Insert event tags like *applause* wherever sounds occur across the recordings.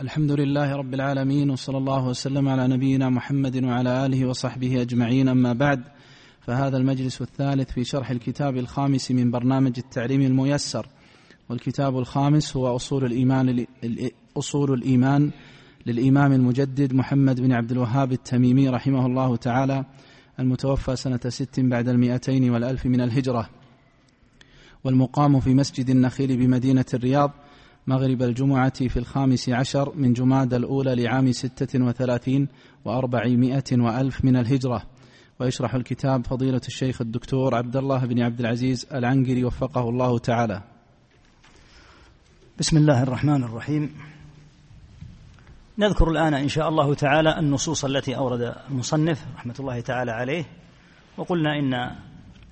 الحمد لله رب العالمين وصلى الله وسلم على نبينا محمد وعلى آله وصحبه أجمعين أما بعد فهذا المجلس الثالث في شرح الكتاب الخامس من برنامج التعليم الميسر والكتاب الخامس هو أصول الإيمان أصول الإيمان للإمام المجدد محمد بن عبد الوهاب التميمي رحمه الله تعالى المتوفى سنة ست بعد المئتين والألف من الهجرة والمقام في مسجد النخيل بمدينة الرياض مغرب الجمعة في الخامس عشر من جماد الأولى لعام ستة وثلاثين وأربعمائة وألف من الهجرة. ويشرح الكتاب فضيلة الشيخ الدكتور عبد الله بن عبد العزيز العنقري وفقه الله تعالى. بسم الله الرحمن الرحيم. نذكر الآن إن شاء الله تعالى النصوص التي أورد المصنف رحمة الله تعالى عليه. وقلنا إن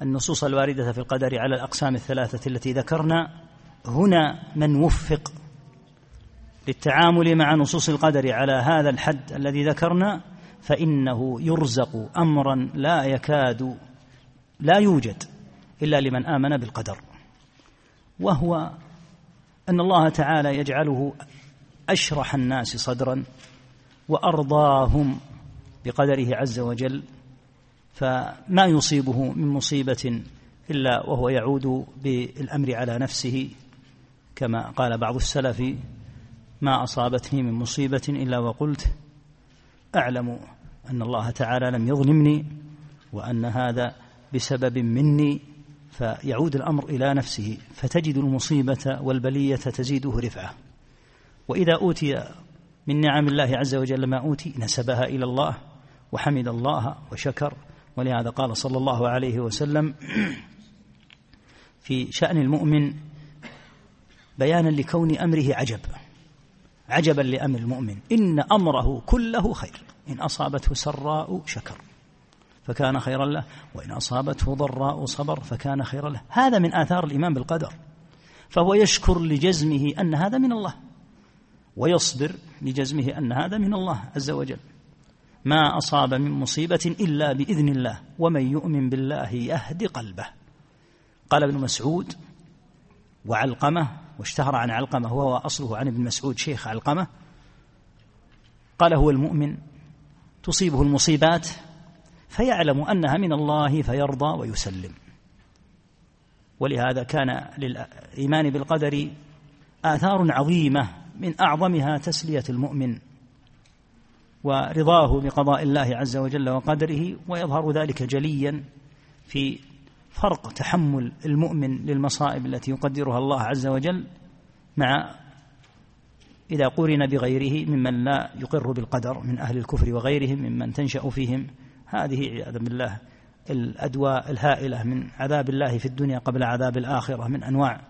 النصوص الواردة في القدر على الأقسام الثلاثة التي ذكرنا هنا من وفق للتعامل مع نصوص القدر على هذا الحد الذي ذكرنا فإنه يرزق أمرا لا يكاد لا يوجد إلا لمن آمن بالقدر. وهو أن الله تعالى يجعله أشرح الناس صدرا وأرضاهم بقدره عز وجل فما يصيبه من مصيبة إلا وهو يعود بالأمر على نفسه. كما قال بعض السلف ما أصابتني من مصيبة إلا وقلت أعلم أن الله تعالى لم يظلمني وأن هذا بسبب مني فيعود الأمر إلى نفسه فتجد المصيبة والبلية تزيده رفعة. وإذا أوتي من نعم الله عز وجل ما أوتي نسبها إلى الله وحمد الله وشكر ولهذا قال صلى الله عليه وسلم في شأن المؤمن بيانا لكون أمره عجب. عجبا لأمر المؤمن. إن أمره كله خير. إن أصابته سراء شكر. فكان خيرا له. وإن أصابته ضراء صبر فكان خيرا له. هذا من آثار الإيمان بالقدر. فهو يشكر لجزمه أن هذا من الله. ويصبر لجزمه أن هذا من الله عز وجل. ما أصاب من مصيبة إلا بإذن الله. ومن يؤمن بالله يهد قلبه. قال ابن مسعود وعلقمة واشتهر عن علقمة وهو أصله عن ابن مسعود شيخ علقمة. قال هو المؤمن تصيبه المصيبات فيعلم أنها من الله فيرضى ويسلم. ولهذا كان للإيمان بالقدر آثار عظيمة من أعظمها تسلية المؤمن ورضاه بقضاء الله عز وجل وقدره ويظهر ذلك جليا في فرق تحمل المؤمن للمصائب التي يقدرها الله عز وجل مع إذا قورن بغيره ممن لا يقر بالقدر من أهل الكفر وغيرهم ممن تنشأ فيهم. هذه عياذا بالله الأدواء الهائلة من عذاب الله في الدنيا قبل عذاب الآخرة من أنواع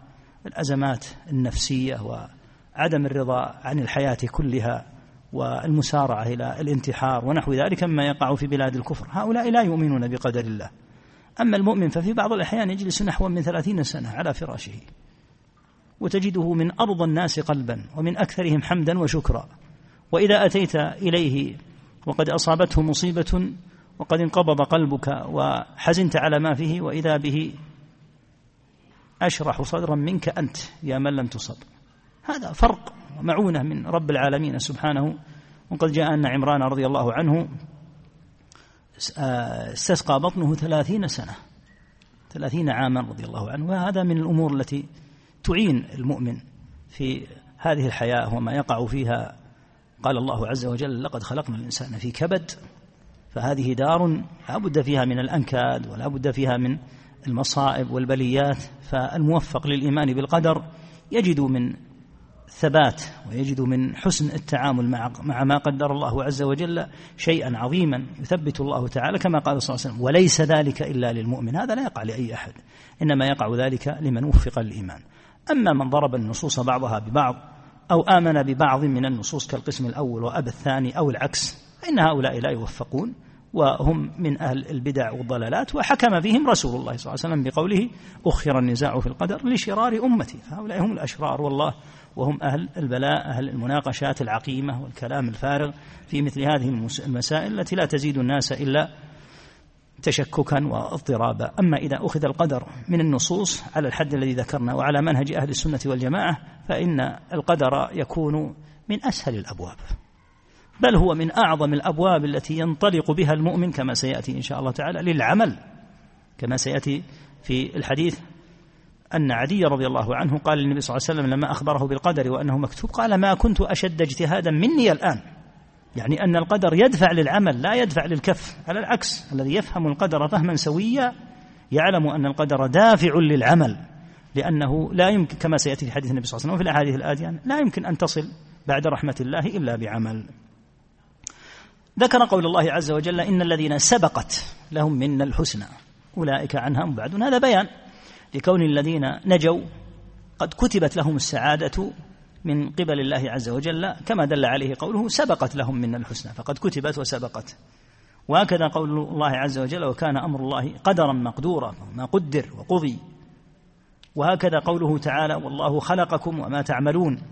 الأزمات النفسية وعدم الرضا عن الحياة كلها والمسارعة إلى الانتحار ونحو ذلك مما يقع في بلاد الكفر. هؤلاء لا يؤمنون بقدر الله. أما المؤمن ففي بعض الأحيان يجلس نحو من ثلاثين سنة على فراشه وتجده من أرضى الناس قلبا ومن أكثرهم حمدا وشكرا. وإذا أتيت إليه وقد أصابته مصيبة وقد انقبض قلبك وحزنت على ما فيه وإذا به أشرح صدرا منك أنت يا من لم تصب. هذا فرق ومعونة من رب العالمين سبحانه. وقد جاء أن عمران رضي الله عنه استسقى بطنه ثلاثين سنة ثلاثين عاما رضي الله عنه. وهذا من الأمور التي تعين المؤمن في هذه الحياة وما يقع فيها. قال الله عز وجل لقد خلقنا الإنسان في كبد فهذه دار لا بد فيها من الأنكاد ولا بد فيها من المصائب والبليات فالموفق للإيمان بالقدر يجد من ثبات ويجد من حسن التعامل مع ما قدر الله عز وجل شيئا عظيما يثبت الله تعالى كما قال صلى الله عليه وسلم وليس ذلك إلا للمؤمن. هذا لا يقع لأي أحد إنما يقع ذلك لمن وفق الإيمان. أما من ضرب النصوص بعضها ببعض أو آمن ببعض من النصوص كالقسم الأول وأبى الثاني أو العكس فإن هؤلاء لا يوفقون وهم من أهل البدع والضلالات وحكم فيهم رسول الله صلى الله عليه وسلم بقوله أخر النزاع في القدر لشرار أمتي. فهؤلاء هم الأشرار والله وهم أهل البلاء أهل المناقشات العقيمة والكلام الفارغ في مثل هذه المسائل التي لا تزيد الناس إلا تشككا واضطرابا. أما إذا أخذ القدر من النصوص على الحد الذي ذكرنا وعلى منهج أهل السنة والجماعة فإن القدر يكون من أسهل الأبواب. بل هو من أعظم الأبواب التي ينطلق بها المؤمن كما سيأتي إن شاء الله تعالى للعمل كما سيأتي في الحديث أن عدي رضي الله عنه قال للنبي صلى الله عليه وسلم لما أخبره بالقدر وأنه مكتوب قال ما كنت أشد اجتهادا مني الآن. يعني أن القدر يدفع للعمل لا يدفع للكف على العكس الذي يفهم القدر فهما سويا يعلم أن القدر دافع للعمل لأنه لا يمكن كما سيأتي في حديث النبي صلى الله عليه وسلم وفي الأحاديث الآتية لا يمكن أن تصل بعد رحمة الله إلا بعمل. ذكر قول الله عز وجل إن الذين سبقت لهم منا الحسنى أولئك عنها مبعدون هذا بيان. لكون الذين نجوا قد كتبت لهم السعادة من قبل الله عز وجل كما دل عليه قوله سبقت لهم منا الحسنى فقد كتبت وسبقت. وهكذا قول الله عز وجل وكان أمر الله قدرا مقدورا ما قدر وقضي. وهكذا قوله تعالى والله خلقكم وما تعملون.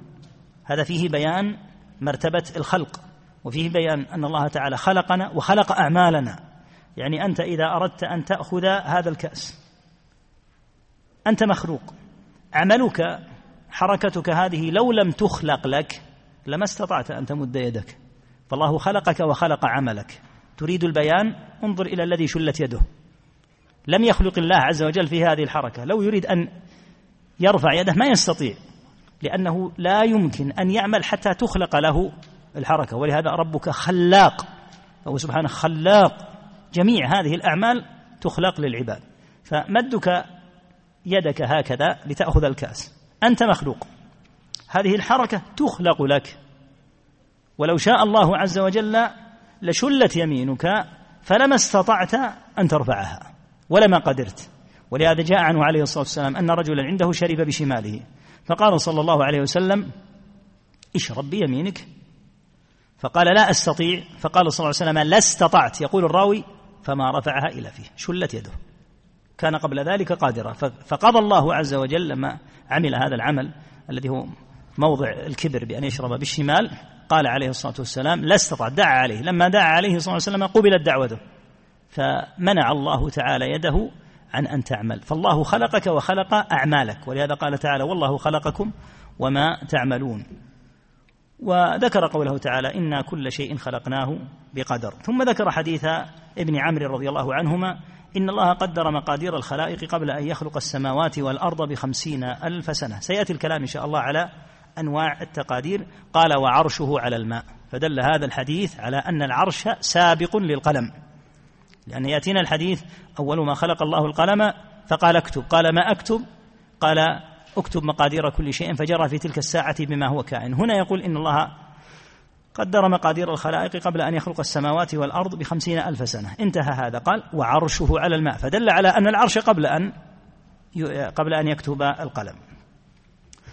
هذا فيه بيان مرتبة الخلق وفيه بيان أن الله تعالى خلقنا وخلق أعمالنا. يعني أنت إذا أردت أن تأخذ هذا الكأس أنت مخلوق. عملك حركتك هذه لو لم تخلق لك لما استطعت أن تمد يدك. فالله خلقك وخلق عملك. تريد البيان؟ انظر إلى الذي شلت يده. لم يخلق الله عز وجل في هذه الحركة. لو يريد أن يرفع يده ما يستطيع لأنه لا يمكن أن يعمل حتى تخلق له الحركة. ولهذا ربك خلاق. فهو سبحانه خلاق. جميع هذه الأعمال تخلق للعباد. فمدك يدك هكذا لتأخذ الكأس. أنت مخلوق. هذه الحركة تخلق لك. ولو شاء الله عز وجل لشلت يمينك فلما استطعت أن ترفعها ولما قدرت. ولهذا جاء عنه عليه الصلاة والسلام أن رجلا عنده شرب بشماله. فقال صلى الله عليه وسلم اشرب بيمينك. فقال لا أستطيع. فقال صلى الله عليه وسلم لا استطعت. يقول الراوي فما رفعها إلى فيه. شلت يده. كان قبل ذلك قادرا. فقضى الله عز وجل لما عمل هذا العمل الذي هو موضع الكبر بأن يشرب بالشمال. قال عليه الصلاة والسلام لا استطاع دعا عليه. لما دعا عليه الصلاة والسلام قبلت دعوته. فمنع الله تعالى يده عن أن تعمل. فالله خلقك وخلق أعمالك. ولهذا قال تعالى والله خلقكم وما تعملون. وذكر قوله تعالى إنا كل شيء خلقناه بقدر. ثم ذكر حديث ابن عمرو رضي الله عنهما إن الله قدر مقادير الخلائق قبل أن يخلق السماوات والأرض بخمسين ألف سنة. سيأتي الكلام إن شاء الله على أنواع التقادير. قال وعرشه على الماء. فدل هذا الحديث على أن العرش سابق للقلم. لأن يأتينا الحديث أول ما خلق الله القلم فقال اكتب. قال ما أكتب؟ قال اكتب مقادير كل شيء فجرى في تلك الساعة بما هو كائن. هنا يقول إن الله قدر مقادير الخلائق قبل أن يخلق السماوات والأرض بخمسين ألف سنة. انتهى هذا. قال وعرشه على الماء. فدل على أن العرش قبل أن قبل أن يكتب القلم.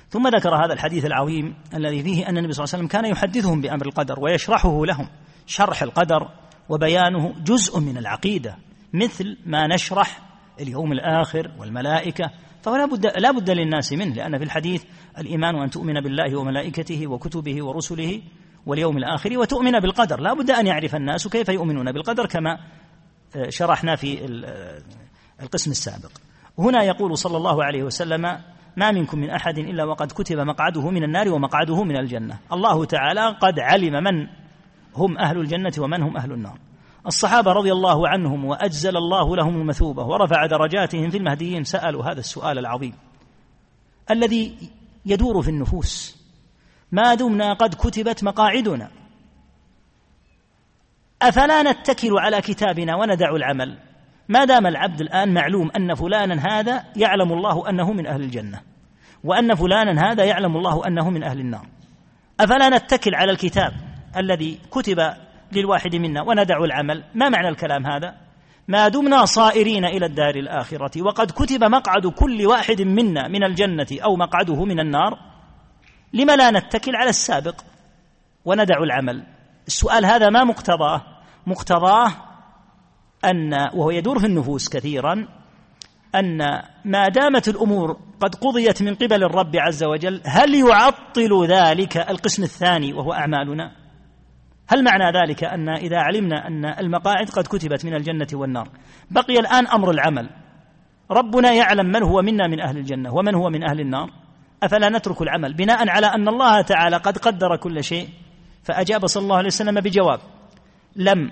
ثم ذكر هذا الحديث العظيم الذي فيه أن النبي صلى الله عليه وسلم كان يحدثهم بأمر القدر ويشرحه لهم. شرح القدر وبيانه جزء من العقيدة مثل ما نشرح اليوم الآخر والملائكة. فلا بد لا بد للناس منه لأن في الحديث الإيمان أن تؤمن بالله وملائكته وكتبه ورسله واليوم الآخر وتؤمن بالقدر. لا بد أن يعرف الناس كيف يؤمنون بالقدر كما آه، شرحنا في آه، القسم السابق. هنا يقول صلى الله عليه وسلم ما منكم من أحد إلا وقد كتب مقعده من النار ومقعده من الجنة. الله تعالى قد علم من هم أهل الجنة ومن هم أهل النار. الصحابة رضي الله عنهم وأجزل الله لهم المثوبة ورفع درجاتهم في المهديين سألوا هذا السؤال العظيم. الذي يدور في النفوس ما دمنا قد كتبت مقاعدنا. أفلا نتكل على كتابنا وندع العمل؟ ما دام العبد الآن معلوم أن فلانا هذا يعلم الله أنه من أهل الجنة وأن فلانا هذا يعلم الله أنه من أهل النار. أفلا نتكل على الكتاب الذي كتب للواحد منا وندع العمل؟ ما معنى الكلام هذا؟ ما دمنا صائرين إلى الدار الآخرة وقد كتب مقعد كل واحد منا من الجنة أو مقعده من النار لما لا نتكل على السابق وندع العمل؟ السؤال هذا ما مقتضاه؟ مقتضاه أن وهو يدور في النفوس كثيرا أن ما دامت الأمور قد قضيت من قبل الرب عز وجل هل يعطل ذلك القسم الثاني وهو أعمالنا؟ هل معنى ذلك أن إذا علمنا أن المقاعد قد كتبت من الجنة والنار بقي الآن أمر العمل؟ ربنا يعلم من هو منا من أهل الجنة ومن هو من أهل النار. أفلا نترك العمل؟ بناء على أن الله تعالى قد قدر كل شيء فأجاب صلى الله عليه وسلم بجواب لم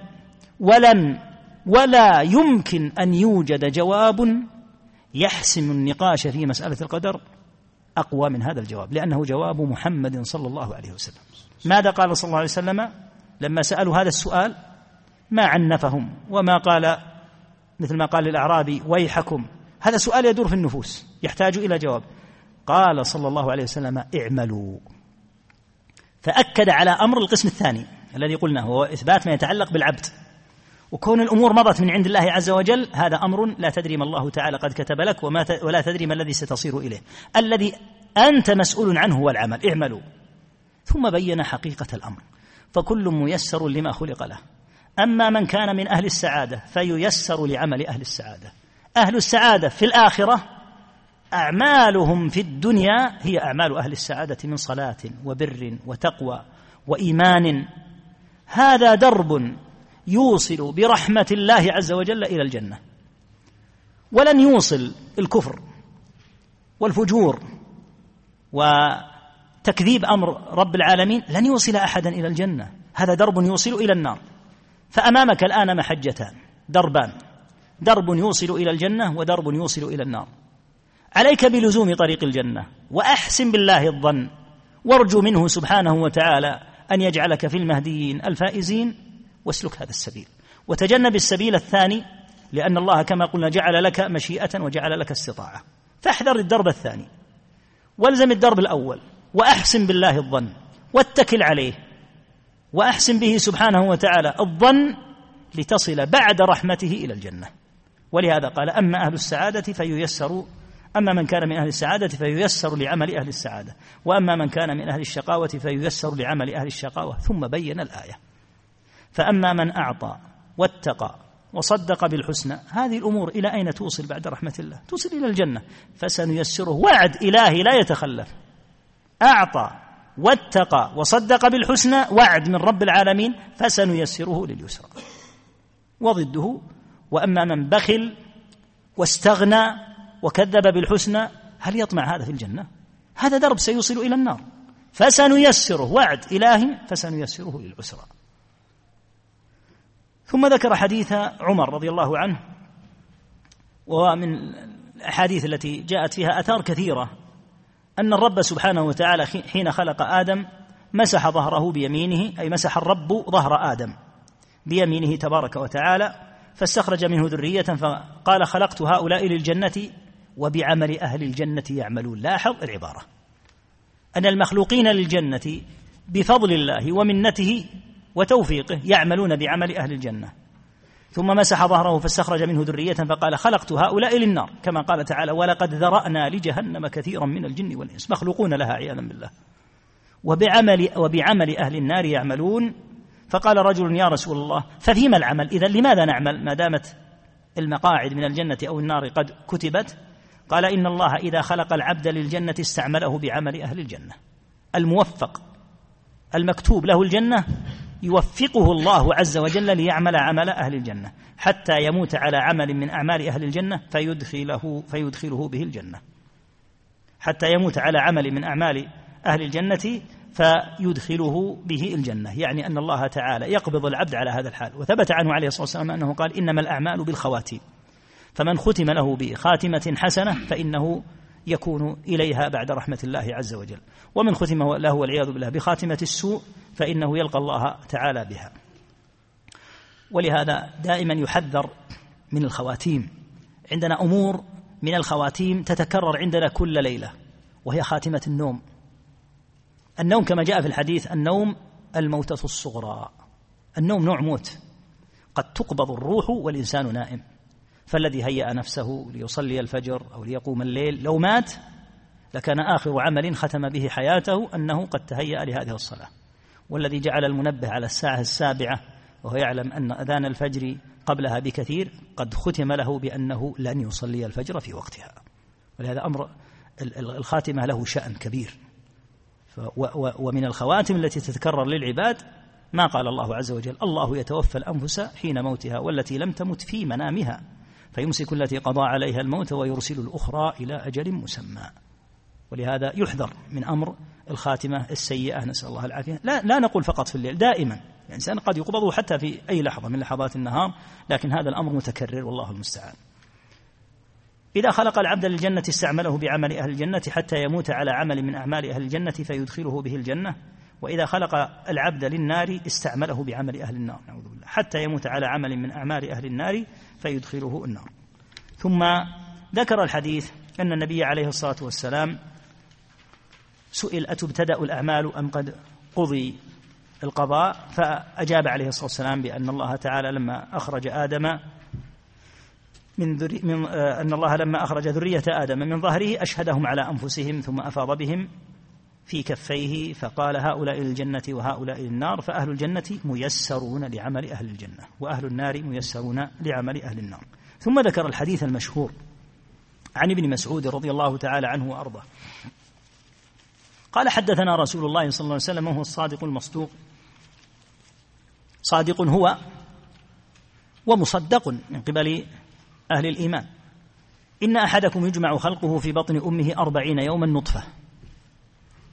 ولن ولا يمكن أن يوجد جواب يحسم النقاش في مسألة القدر. أقوى من هذا الجواب لأنه جواب محمد صلى الله عليه وسلم. ماذا قال صلى الله عليه وسلم؟ لما سألوا هذا السؤال ما عنفهم وما قال مثل ما قال للأعرابي ويحكم. هذا سؤال يدور في النفوس يحتاج إلى جواب. قال صلى الله عليه وسلم اعملوا. فأكد على أمر القسم الثاني الذي قلنا هو إثبات ما يتعلق بالعبد. وكون الأمور مضت من عند الله عز وجل هذا أمر لا تدري ما الله تعالى قد كتب لك وما ولا تدري ما الذي ستصير إليه. الذي أنت مسؤول عنه هو العمل اعملوا. ثم بين حقيقة الأمر. فكل ميسر لما خلق له. أما من كان من أهل السعادة فييسر لعمل أهل السعادة. أهل السعادة في الآخرة أعمالهم في الدنيا هي أعمال أهل السعادة من صلاة وبر وتقوى وإيمان. هذا درب يوصل برحمة الله عز وجل إلى الجنة. ولن يوصل الكفر والفجور وتكذيب أمر رب العالمين لن يوصل أحدا إلى الجنة. هذا درب يوصل إلى النار. فأمامك الآن محجتان دربان. درب يوصل إلى الجنة ودرب يوصل إلى النار. عليك بلزوم طريق الجنة وأحسن بالله الظن وارجو منه سبحانه وتعالى أن يجعلك في المهديين الفائزين. واسلك هذا السبيل. وتجنب السبيل الثاني لأن الله كما قلنا جعل لك مشيئة وجعل لك استطاعة. فاحذر الدرب الثاني. والزم الدرب الأول. وأحسن بالله الظن. واتكل عليه. وأحسن به سبحانه وتعالى الظن لتصل بعد رحمته إلى الجنة. ولهذا قال أما أهل السعادة فييسر أما من كان من أهل السعادة فييسر لعمل أهل السعادة. وأما من كان من أهل الشقاوة فييسر لعمل أهل الشقاوة. ثم بين الآية. فأما من أعطى واتقى وصدق بالحسنى هذه الأمور إلى أين توصل بعد رحمة الله؟ توصل إلى الجنة. فسنيسره. وعد إلهي لا يتخلف. أعطى واتقى وصدق بالحسنى وعد من رب العالمين فسنيسره لليسرى. وضده. وأما من بخل واستغنى وكذب بالحسنى هل يطمع هذا في الجنة؟ هذا درب سيوصل إلى النار. فسنيسره وعد إلهي فسنيسره للعسرى. ثم ذكر حديث عمر رضي الله عنه ومن الأحاديث التي جاءت فيها آثار كثيرة أن الرب سبحانه وتعالى حين خلق آدم مسح ظهره بيمينه أي مسح الرب ظهر آدم. بيمينه تبارك وتعالى فاستخرج منه ذرية فقال خلقت هؤلاء للجنة وبعمل أهل الجنة يعملون. لاحظ العبارة. أن المخلوقين للجنة بفضل الله ومنته وتوفيقه يعملون بعمل أهل الجنة. ثم مسح ظهره فاستخرج منه ذرية فقال خلقت هؤلاء للنار. كما قال تعالى ولقد ذرأنا لجهنم كثيرا من الجن والإنس. مخلوقون لها عياذا بالله. وبعمل وبعمل أهل النار يعملون. فقال رجل يا رسول الله ففيما العمل؟ إذا لماذا نعمل؟ ما دامت المقاعد من الجنة أو النار قد كتبت قال إن الله إذا خلق العبد للجنة استعمله بعمل أهل الجنة. الموفق المكتوب له الجنة يوفقه الله عز وجل ليعمل عمل أهل الجنة. حتى يموت على عمل من أعمال أهل الجنة فيدخله فيدخله به الجنة. حتى يموت على عمل من أعمال أهل الجنة فيدخله به الجنة. يعني أن الله تعالى يقبض العبد على هذا الحال. وثبت عنه عليه الصلاة والسلام أنه قال إنما الأعمال بالخواتيم. فمن ختم له بخاتمة حسنة فإنه يكون إليها بعد رحمة الله عز وجل. ومن ختم له والعياذ بالله بخاتمة السوء فإنه يلقى الله تعالى بها. ولهذا دائما يحذر من الخواتيم. عندنا أمور من الخواتيم تتكرر عندنا كل ليلة وهي خاتمة النوم. النوم كما جاء في الحديث النوم الموتة الصغرى. النوم نوع موت. قد تقبض الروح والإنسان نائم. فالذي هيأ نفسه ليصلي الفجر أو ليقوم الليل لو مات لكان آخر عمل ختم به حياته أنه قد تهيأ لهذه الصلاة. والذي جعل المنبه على الساعة السابعة وهو يعلم أن أذان الفجر قبلها بكثير قد ختم له بأنه لن يصلي الفجر في وقتها. ولهذا أمر الخاتمة له شأن كبير. ومن الخواتم التي تتكرر للعباد ما قال الله عز وجل الله يتوفى الأنفس حين موتها والتي لم تمت في منامها فيمسك التي قضى عليها الموت ويرسل الأخرى إلى أجل مسمى. ولهذا يحذر من أمر الخاتمة السيئة. نسأل الله العافية. لا, لا نقول فقط في الليل دائما. الإنسان قد يقبضه حتى في أي لحظة من لحظات النهار لكن هذا الأمر متكرر والله المستعان. إذا خلق العبد للجنة استعمله بعمل أهل الجنة حتى يموت على عمل من أعمال أهل الجنة فيدخله به الجنة. وإذا خلق العبد للنار استعمله بعمل أهل النار. نعوذ بالله. حتى يموت على عمل من أعمال أهل النار فيدخله النار. ثم ذكر الحديث أن النبي عليه الصلاة والسلام سئل أتبتدأ الأعمال أم قد قضي القضاء؟ فأجاب عليه الصلاة والسلام بأن الله تعالى لما أخرج آدم من, ذري من آه أن الله لما أخرج ذرية آدم من ظهره أشهدهم على أنفسهم ثم أفاض بهم. في كفيه فقال هؤلاء الجنة وهؤلاء النار فأهل الجنة ميسرون لعمل أهل الجنة وأهل النار ميسرون لعمل أهل النار. ثم ذكر الحديث المشهور عن ابن مسعود رضي الله تعالى عنه وأرضاه. قال حدثنا رسول الله صلى الله عليه وسلم وهو الصادق المصدوق. صادق هو ومصدق من قبل أهل الإيمان. إن أحدكم يجمع خلقه في بطن أمه أربعين يوما نطفة.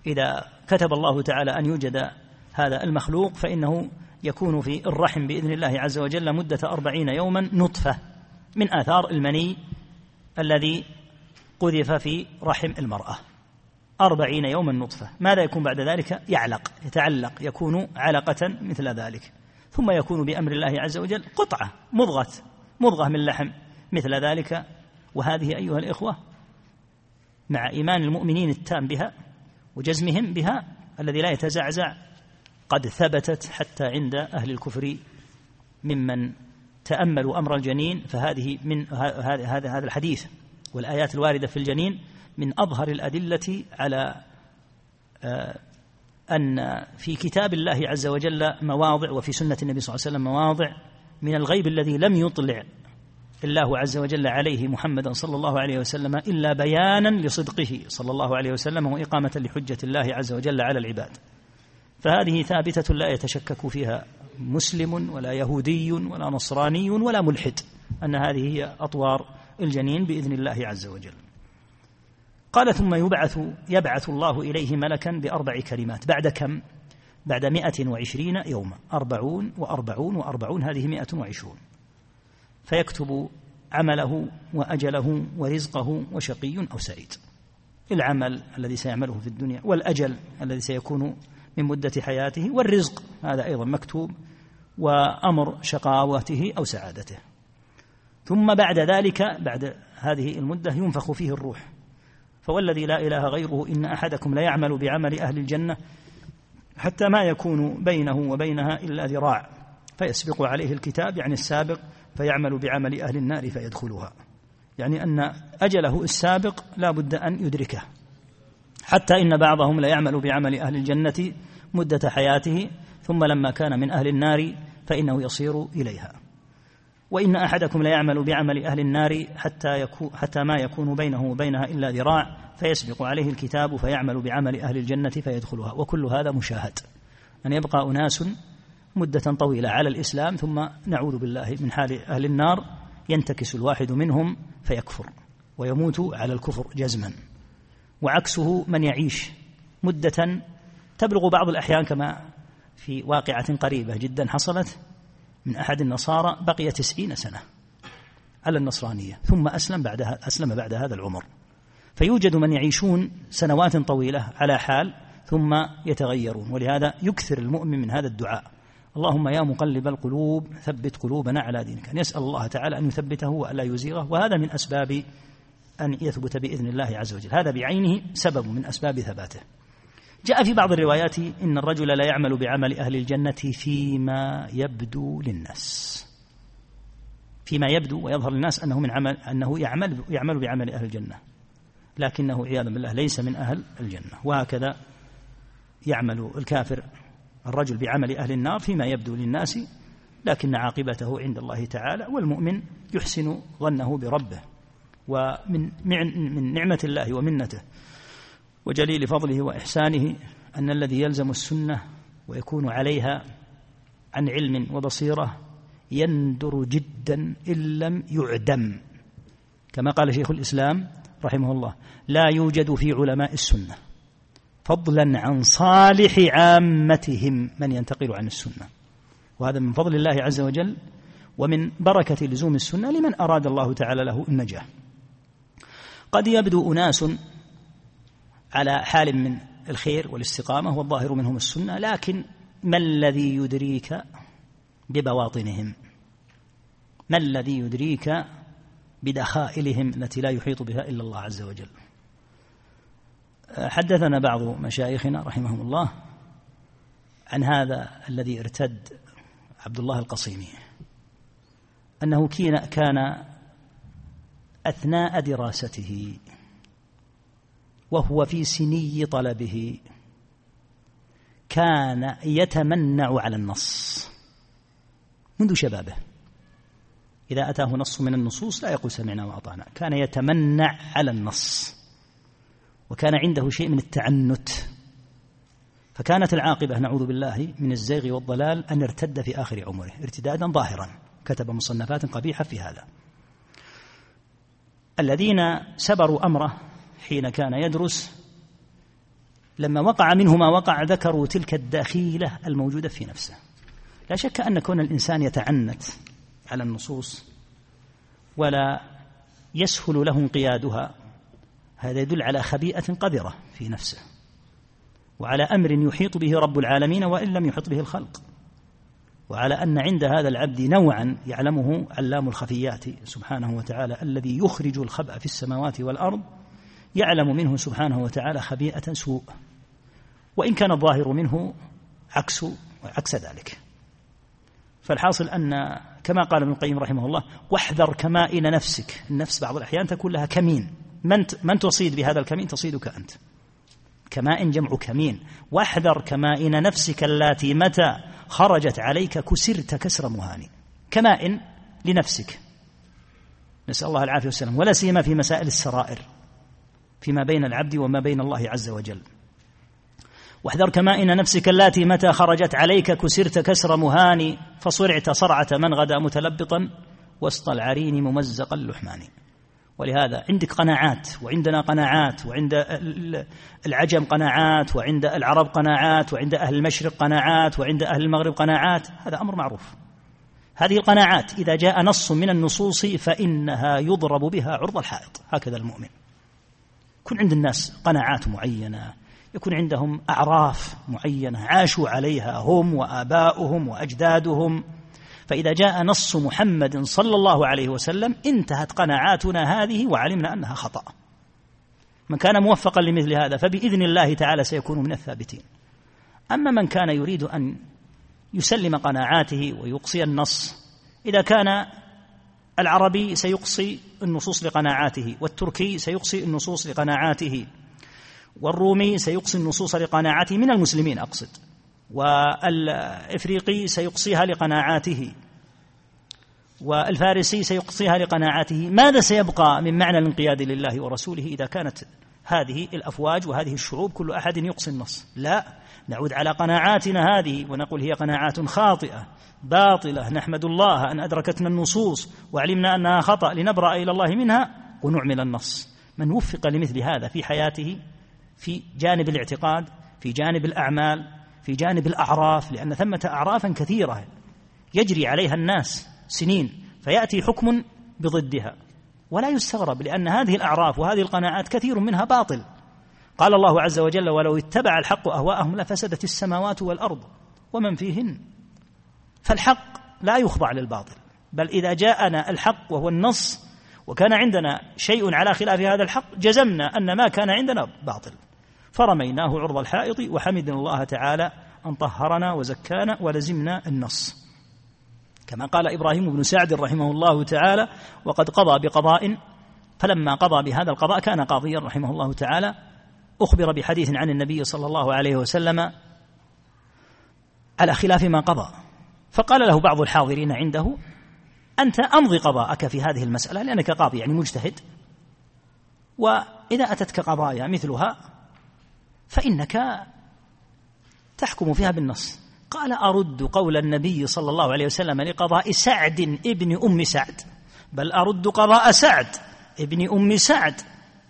إذا كتب الله تعالى أن يوجد هذا المخلوق فإنه يكون في الرحم بإذن الله عز وجل مدة أربعين يوما نطفة من آثار المني الذي قذف في رحم المرأة. أربعين يوما نطفة. ماذا يكون بعد ذلك؟ يعلق يتعلق يكون علقة مثل ذلك. ثم يكون بأمر الله عز وجل قطعة مضغة مضغة من لحم مثل ذلك. وهذه أيها الإخوة مع إيمان المؤمنين التام بها وجزمهم بها الذي لا يتزعزع. قد ثبتت حتى عند أهل الكفر ممن تأملوا أمر الجنين فهذه من هذا هذا الحديث. والآيات الواردة في الجنين من أظهر الأدلة على آه، أن في كتاب الله عز وجل مواضع وفي سنة النبي صلى الله عليه وسلم مواضع من الغيب الذي لم يطلع الله عز وجل عليه محمدا صلى الله عليه وسلم إلا بيانا لصدقه صلى الله عليه وسلم وإقامة لحجة الله عز وجل على العباد. فهذه ثابتة لا يتشكك فيها مسلم ولا يهودي ولا نصراني ولا ملحد أن هذه هي أطوار الجنين بإذن الله عز وجل. قال ثم يبعث يبعث الله إليه ملكا بأربع كلمات. بعد كم؟ بعد مئة وعشرين يوما. أربعون وأربعون وأربعون. هذه مئة وعشرون. فيكتب عمله وأجله ورزقه وشقي أو سعيد. العمل الذي سيعمله في الدنيا والأجل الذي سيكون من مدة حياته والرزق هذا أيضا مكتوب وأمر شقاوته أو سعادته. ثم بعد ذلك بعد هذه المدة ينفخ فيه الروح. فوالذي لا إله غيره إن أحدكم ليعمل بعمل أهل الجنة حتى ما يكون بينه وبينها إلا ذراع. فيسبق عليه الكتاب يعني السابق فيعمل بعمل أهل النار فيدخلها. يعني أن أجله السابق لا بد أن يدركه. حتى إن بعضهم ليعمل بعمل أهل الجنة مدة حياته ثم لما كان من أهل النار فإنه يصير إليها. وإن أحدكم ليعمل بعمل أهل النار حتى, يكون حتى ما يكون بينه وبينها إلا ذراع فيسبق عليه الكتاب فيعمل بعمل أهل الجنة فيدخلها. وكل هذا مشاهد. أن يبقى أناس مدة طويلة على الإسلام ثم نعوذ بالله من حال أهل النار ينتكس الواحد منهم فيكفر ويموت على الكفر جزما. وعكسه من يعيش مدة تبلغ بعض الأحيان كما في واقعة قريبة جدا حصلت من أحد النصارى بقي تسعين سنة على النصرانية ثم أسلم بعد أسلم بعد هذا العمر. فيوجد من يعيشون سنوات طويلة على حال ثم يتغيرون ولهذا يكثر المؤمن من هذا الدعاء. اللهم يا مقلب القلوب ثبت قلوبنا على دينك. أن يسأل الله تعالى أن يثبته وألا يزيغه. وهذا من أسباب أن يثبت بإذن الله عز وجل. هذا بعينه سبب من أسباب ثباته. جاء في بعض الروايات إن الرجل لا يعمل بعمل أهل الجنة فيما يبدو للناس. فيما يبدو ويظهر للناس أنه من عمل أنه يعمل يعمل بعمل أهل الجنة. لكنه عياذا بالله ليس من أهل الجنة. وهكذا يعمل الكافر الرجل بعمل أهل النار فيما يبدو للناس لكن عاقبته عند الله تعالى والمؤمن يحسن ظنه بربه ومن من نعمة الله ومنته وجليل فضله وإحسانه أن الذي يلزم السنة ويكون عليها عن علم وبصيرة يندر جدا إن لم يعدم. كما قال شيخ الإسلام رحمه الله لا يوجد في علماء السنة. فضلا عن صالح عامتهم من ينتقل عن السنة. وهذا من فضل الله عز وجل ومن بركة لزوم السنة لمن أراد الله تعالى له النجاة. قد يبدو أناس على حال من الخير والاستقامة والظاهر منهم السنة لكن ما الذي يدريك ببواطنهم؟ ما الذي يدريك بدخائلهم التي لا يحيط بها إلا الله عز وجل؟ حدثنا بعض مشايخنا رحمهم الله عن هذا الذي ارتد عبد الله القصيمي أنه كان أثناء دراسته وهو في سني طلبه كان يتمنع على النص منذ شبابه. إذا أتاه نص من النصوص لا يقول سمعنا وأطعنا كان يتمنع على النص. وكان عنده شيء من التعنت. فكانت العاقبة نعوذ بالله من الزيغ والضلال أن ارتد في آخر عمره ارتدادا ظاهرا. كتب مصنفات قبيحة في هذا. الذين سبروا أمره حين كان يدرس لما وقع منه ما وقع ذكروا تلك الدخيلة الموجودة في نفسه. لا شك أن كون الإنسان يتعنت على النصوص ولا يسهل له انقيادها هذا يدل على خبيئة قذرة في نفسه وعلى أمر يحيط به رب العالمين وإن لم يحط به الخلق وعلى أن عند هذا العبد نوعا يعلمه علام الخفيات سبحانه وتعالى الذي يخرج الخبأ في السماوات والأرض يعلم منه سبحانه وتعالى خبيئة سوء وإن كان الظاهر منه عكس عكس ذلك. فالحاصل أن كما قال ابن القيم رحمه الله واحذر كمائن نفسك. النفس بعض الأحيان تكون لها كمين من من تصيد بهذا الكمين؟ تصيدك أنت. كمائن جمع كمين. واحذر كمائن نفسك اللاتي متى خرجت عليك كسرت كسر مهان. كمائن لنفسك. نسأل الله العافية والسلام. ولا سيما في مسائل السرائر. فيما بين العبد وما بين الله عز وجل. واحذر كمائن نفسك اللاتي متى خرجت عليك كسرت كسر مهان. فصرعت صرعة من غدا متلبطا وسط العرين ممزق اللحمان ولهذا عندك قناعات وعندنا قناعات وعند العجم قناعات وعند العرب قناعات وعند أهل المشرق قناعات وعند أهل المغرب قناعات هذا أمر معروف. هذه القناعات إذا جاء نص من النصوص فإنها يضرب بها عرض الحائط هكذا المؤمن. يكون عند الناس قناعات معينة يكون عندهم أعراف معينة عاشوا عليها هم وآباؤهم وأجدادهم. فإذا جاء نص محمد صلى الله عليه وسلم انتهت قناعاتنا هذه وعلمنا أنها خطأ. من كان موفقا لمثل هذا فبإذن الله تعالى سيكون من الثابتين. أما من كان يريد أن يسلم قناعاته ويقصي النص إذا كان العربي سيقصي النصوص لقناعاته والتركي سيقصي النصوص لقناعاته والرومي سيقصي النصوص لقناعاته من المسلمين أقصد. والإفريقي سيقصيها لقناعاته والفارسي سيقصيها لقناعاته. ماذا سيبقى من معنى الانقياد لله ورسوله إذا كانت هذه الأفواج وهذه الشعوب كل أحد يقصي النص؟ لا نعود على قناعاتنا هذه ونقول هي قناعات خاطئة باطلة. نحمد الله أن أدركتنا النصوص وعلمنا أنها خطأ لنبرأ إلى الله منها ونعمل النص. من وفق لمثل هذا في حياته في جانب الاعتقاد في جانب الأعمال في جانب الأعراف لأن ثمة أعرافا كثيرة يجري عليها الناس سنين فيأتي حكم بضدها. ولا يستغرب لأن هذه الأعراف وهذه القناعات كثير منها باطل. قال الله عز وجل ولو اتبع الحق أهواءهم لفسدت السماوات والأرض ومن فيهن فالحق لا يخضع للباطل بل إذا جاءنا الحق وهو النص وكان عندنا شيء على خلاف هذا الحق جزمنا أن ما كان عندنا باطل. فرميناه عرض الحائط وحمدنا الله تعالى أن طهرنا وزكانا ولزمنا النص. كما قال إبراهيم بن سعد رحمه الله تعالى وقد قضى بقضاء فلما قضى بهذا القضاء كان قاضيا رحمه الله تعالى. أخبر بحديث عن النبي صلى الله عليه وسلم على خلاف ما قضى. فقال له بعض الحاضرين عنده أنت أمضي قضاءك في هذه المسألة لأنك قاضي يعني مجتهد. وإذا أتتك قضايا مثلها فإنك تحكم فيها بالنص. قال أرد قول النبي صلى الله عليه وسلم لقضاء سعد ابن أم سعد. بل أرد قضاء سعد ابن أم سعد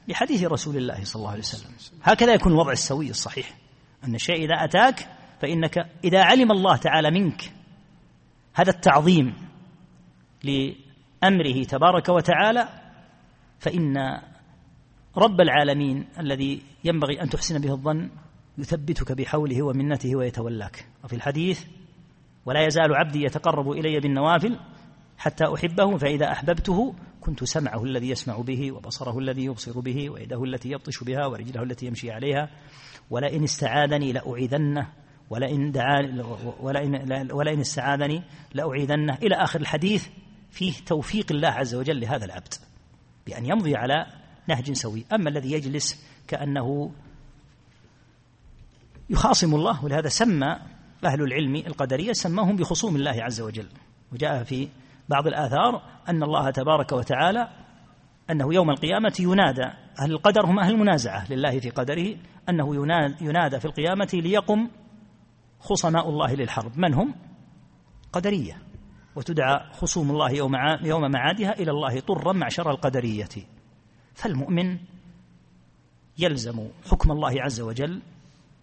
لحديث رسول الله صلى الله عليه وسلم. هكذا يكون الوضع السوي الصحيح. أن الشيء إذا أتاك فإنك إذا علم الله تعالى منك هذا التعظيم لأمره تبارك وتعالى فإن رب العالمين الذي ينبغي أن تحسن به الظن يثبتك بحوله ومنته ويتولاك. وفي الحديث ولا يزال عبدي يتقرب إلي بالنوافل حتى أحبه فإذا أحببته كنت سمعه الذي يسمع به وبصره الذي يبصر به ويده التي يبطش بها ورجله التي يمشي عليها. ولئن استعاذني لأعيذنه ولئن دعاني ولئن, ولئن استعاذني لأعيذنه. إلى آخر الحديث فيه توفيق الله عز وجل لهذا العبد بأن يمضي على نهج سوي. أما الذي يجلس كأنه يخاصم الله ولهذا سمى أهل العلم القدرية سماهم بخصوم الله عز وجل. وجاء في بعض الآثار أن الله تبارك وتعالى أنه يوم القيامة ينادى. أهل القدر هم أهل المنازعة لله في قدره أنه ينادى في القيامة ليقم خصماء الله للحرب. من هم؟ قدرية. وتدعى خصوم الله يوم يوم معادها إلى الله طرا معشر القدرية. فالمؤمن يلزم حكم الله عز وجل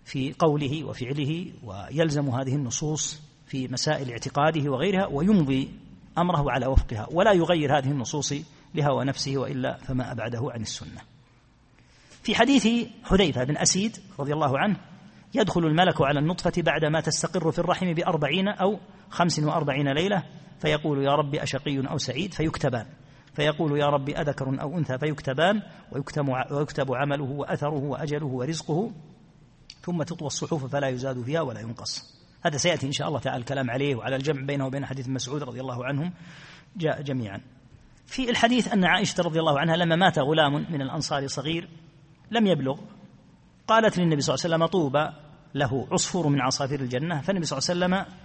في قوله وفعله ويلزم هذه النصوص في مسائل اعتقاده وغيرها ويمضي أمره على وفقها ولا يغير هذه النصوص لهوى نفسه وإلا فما أبعده عن السنة. في حديث حذيفة بن أسيد رضي الله عنه يدخل الملك على النطفة بعدما تستقر في الرحم بأربعين أو خمس وأربعين ليلة فيقول يا رب أشقي أو سعيد فيكتبان فيقول يا رب أذكر أو أنثى فيكتبان ويكتب, عمله وأثره وأجله ورزقه ثم تطوى الصحف فلا يزاد فيها ولا ينقص. هذا سيأتي إن شاء الله تعالى الكلام عليه وعلى الجمع بينه وبين حديث مسعود رضي الله عنهم جاء جميعا. في الحديث أن عائشة رضي الله عنها لما مات غلام من الأنصار صغير لم يبلغ قالت للنبي صلى الله عليه وسلم طوبى له عصفور من عصافير الجنة فالنبي صلى الله عليه وسلم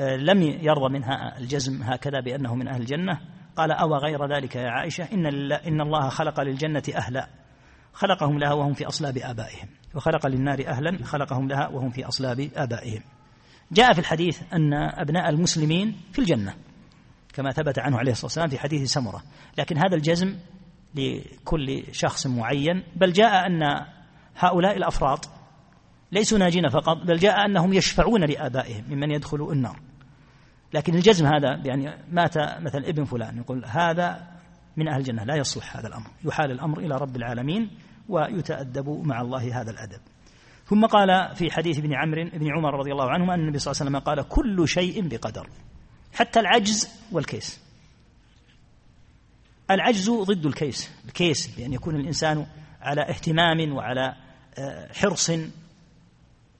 آه، لم يرضى منها الجزم هكذا بأنه من أهل الجنة. قال أو غير ذلك يا عائشة؟ إن, إن الله خلق للجنة أهلا. خلقهم لها وهم في أصلاب آبائهم. وخلق للنار أهلا خلقهم لها وهم في أصلاب آبائهم. جاء في الحديث أن أبناء المسلمين في الجنة كما ثبت عنه عليه الصلاة والسلام في حديث سمرة. لكن هذا الجزم لكل شخص معين بل جاء أن هؤلاء الأفراد ليسوا ناجين فقط بل جاء أنهم يشفعون لآبائهم ممن يدخل النار. لكن الجزم هذا يعني مات مثل ابن فلان يقول هذا من أهل الجنة لا يصلح هذا الأمر يحال الأمر إلى رب العالمين ويتأدب مع الله هذا الأدب. ثم قال في حديث ابن عمرو بن عمر رضي الله عنهما أن النبي صلى الله عليه وسلم قال كل شيء بقدر حتى العجز والكيس. العجز ضد الكيس الكيس بأن يكون الإنسان على اهتمام وعلى آه، حرص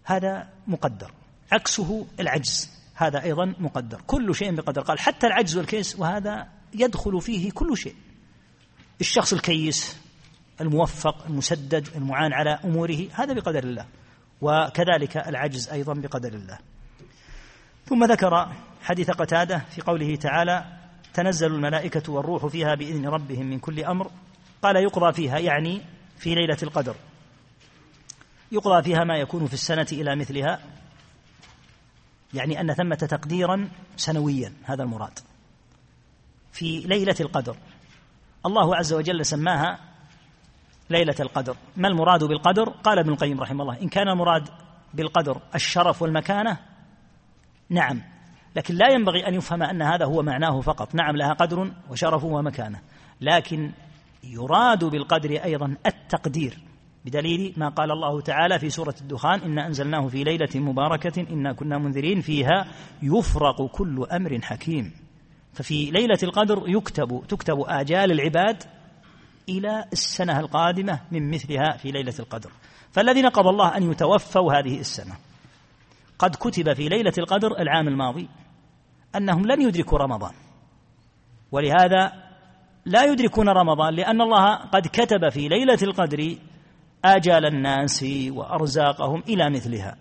هذا مقدر عكسه العجز. هذا أيضا مقدر. كل شيء بقدر. قال حتى العجز والكيس وهذا يدخل فيه كل شيء. الشخص الكيس الموفق المسدد المعان على أموره هذا بقدر الله. وكذلك العجز أيضا بقدر الله. ثم ذكر حديث قتادة في قوله تعالى تنزل الملائكة والروح فيها بإذن ربهم من كل أمر قال يقضى فيها يعني في ليلة القدر. يقضى فيها ما يكون في السنة إلى مثلها. يعني أن ثمة تقديرا سنويا هذا المراد. في ليلة القدر. الله عز وجل سماها ليلة القدر. ما المراد بالقدر؟ قال ابن القيم رحمه الله إن كان المراد بالقدر الشرف والمكانة نعم. لكن لا ينبغي أن يفهم أن هذا هو معناه فقط. نعم لها قدر وشرف ومكانة. لكن يراد بالقدر أيضا التقدير. بدليل ما قال الله تعالى في سورة الدخان إنا أنزلناه في ليلة مباركة إنا كنا منذرين فيها يفرق كل أمر حكيم. ففي ليلة القدر يكتب تكتب آجال العباد إلى السنة القادمة من مثلها في ليلة القدر. فالذين قضى الله أن يتوفوا هذه السنة. قد كتب في ليلة القدر العام الماضي أنهم لن يدركوا رمضان. ولهذا لا يدركون رمضان لأن الله قد كتب في ليلة القدر آجال الناس وأرزاقهم إلى مثلها.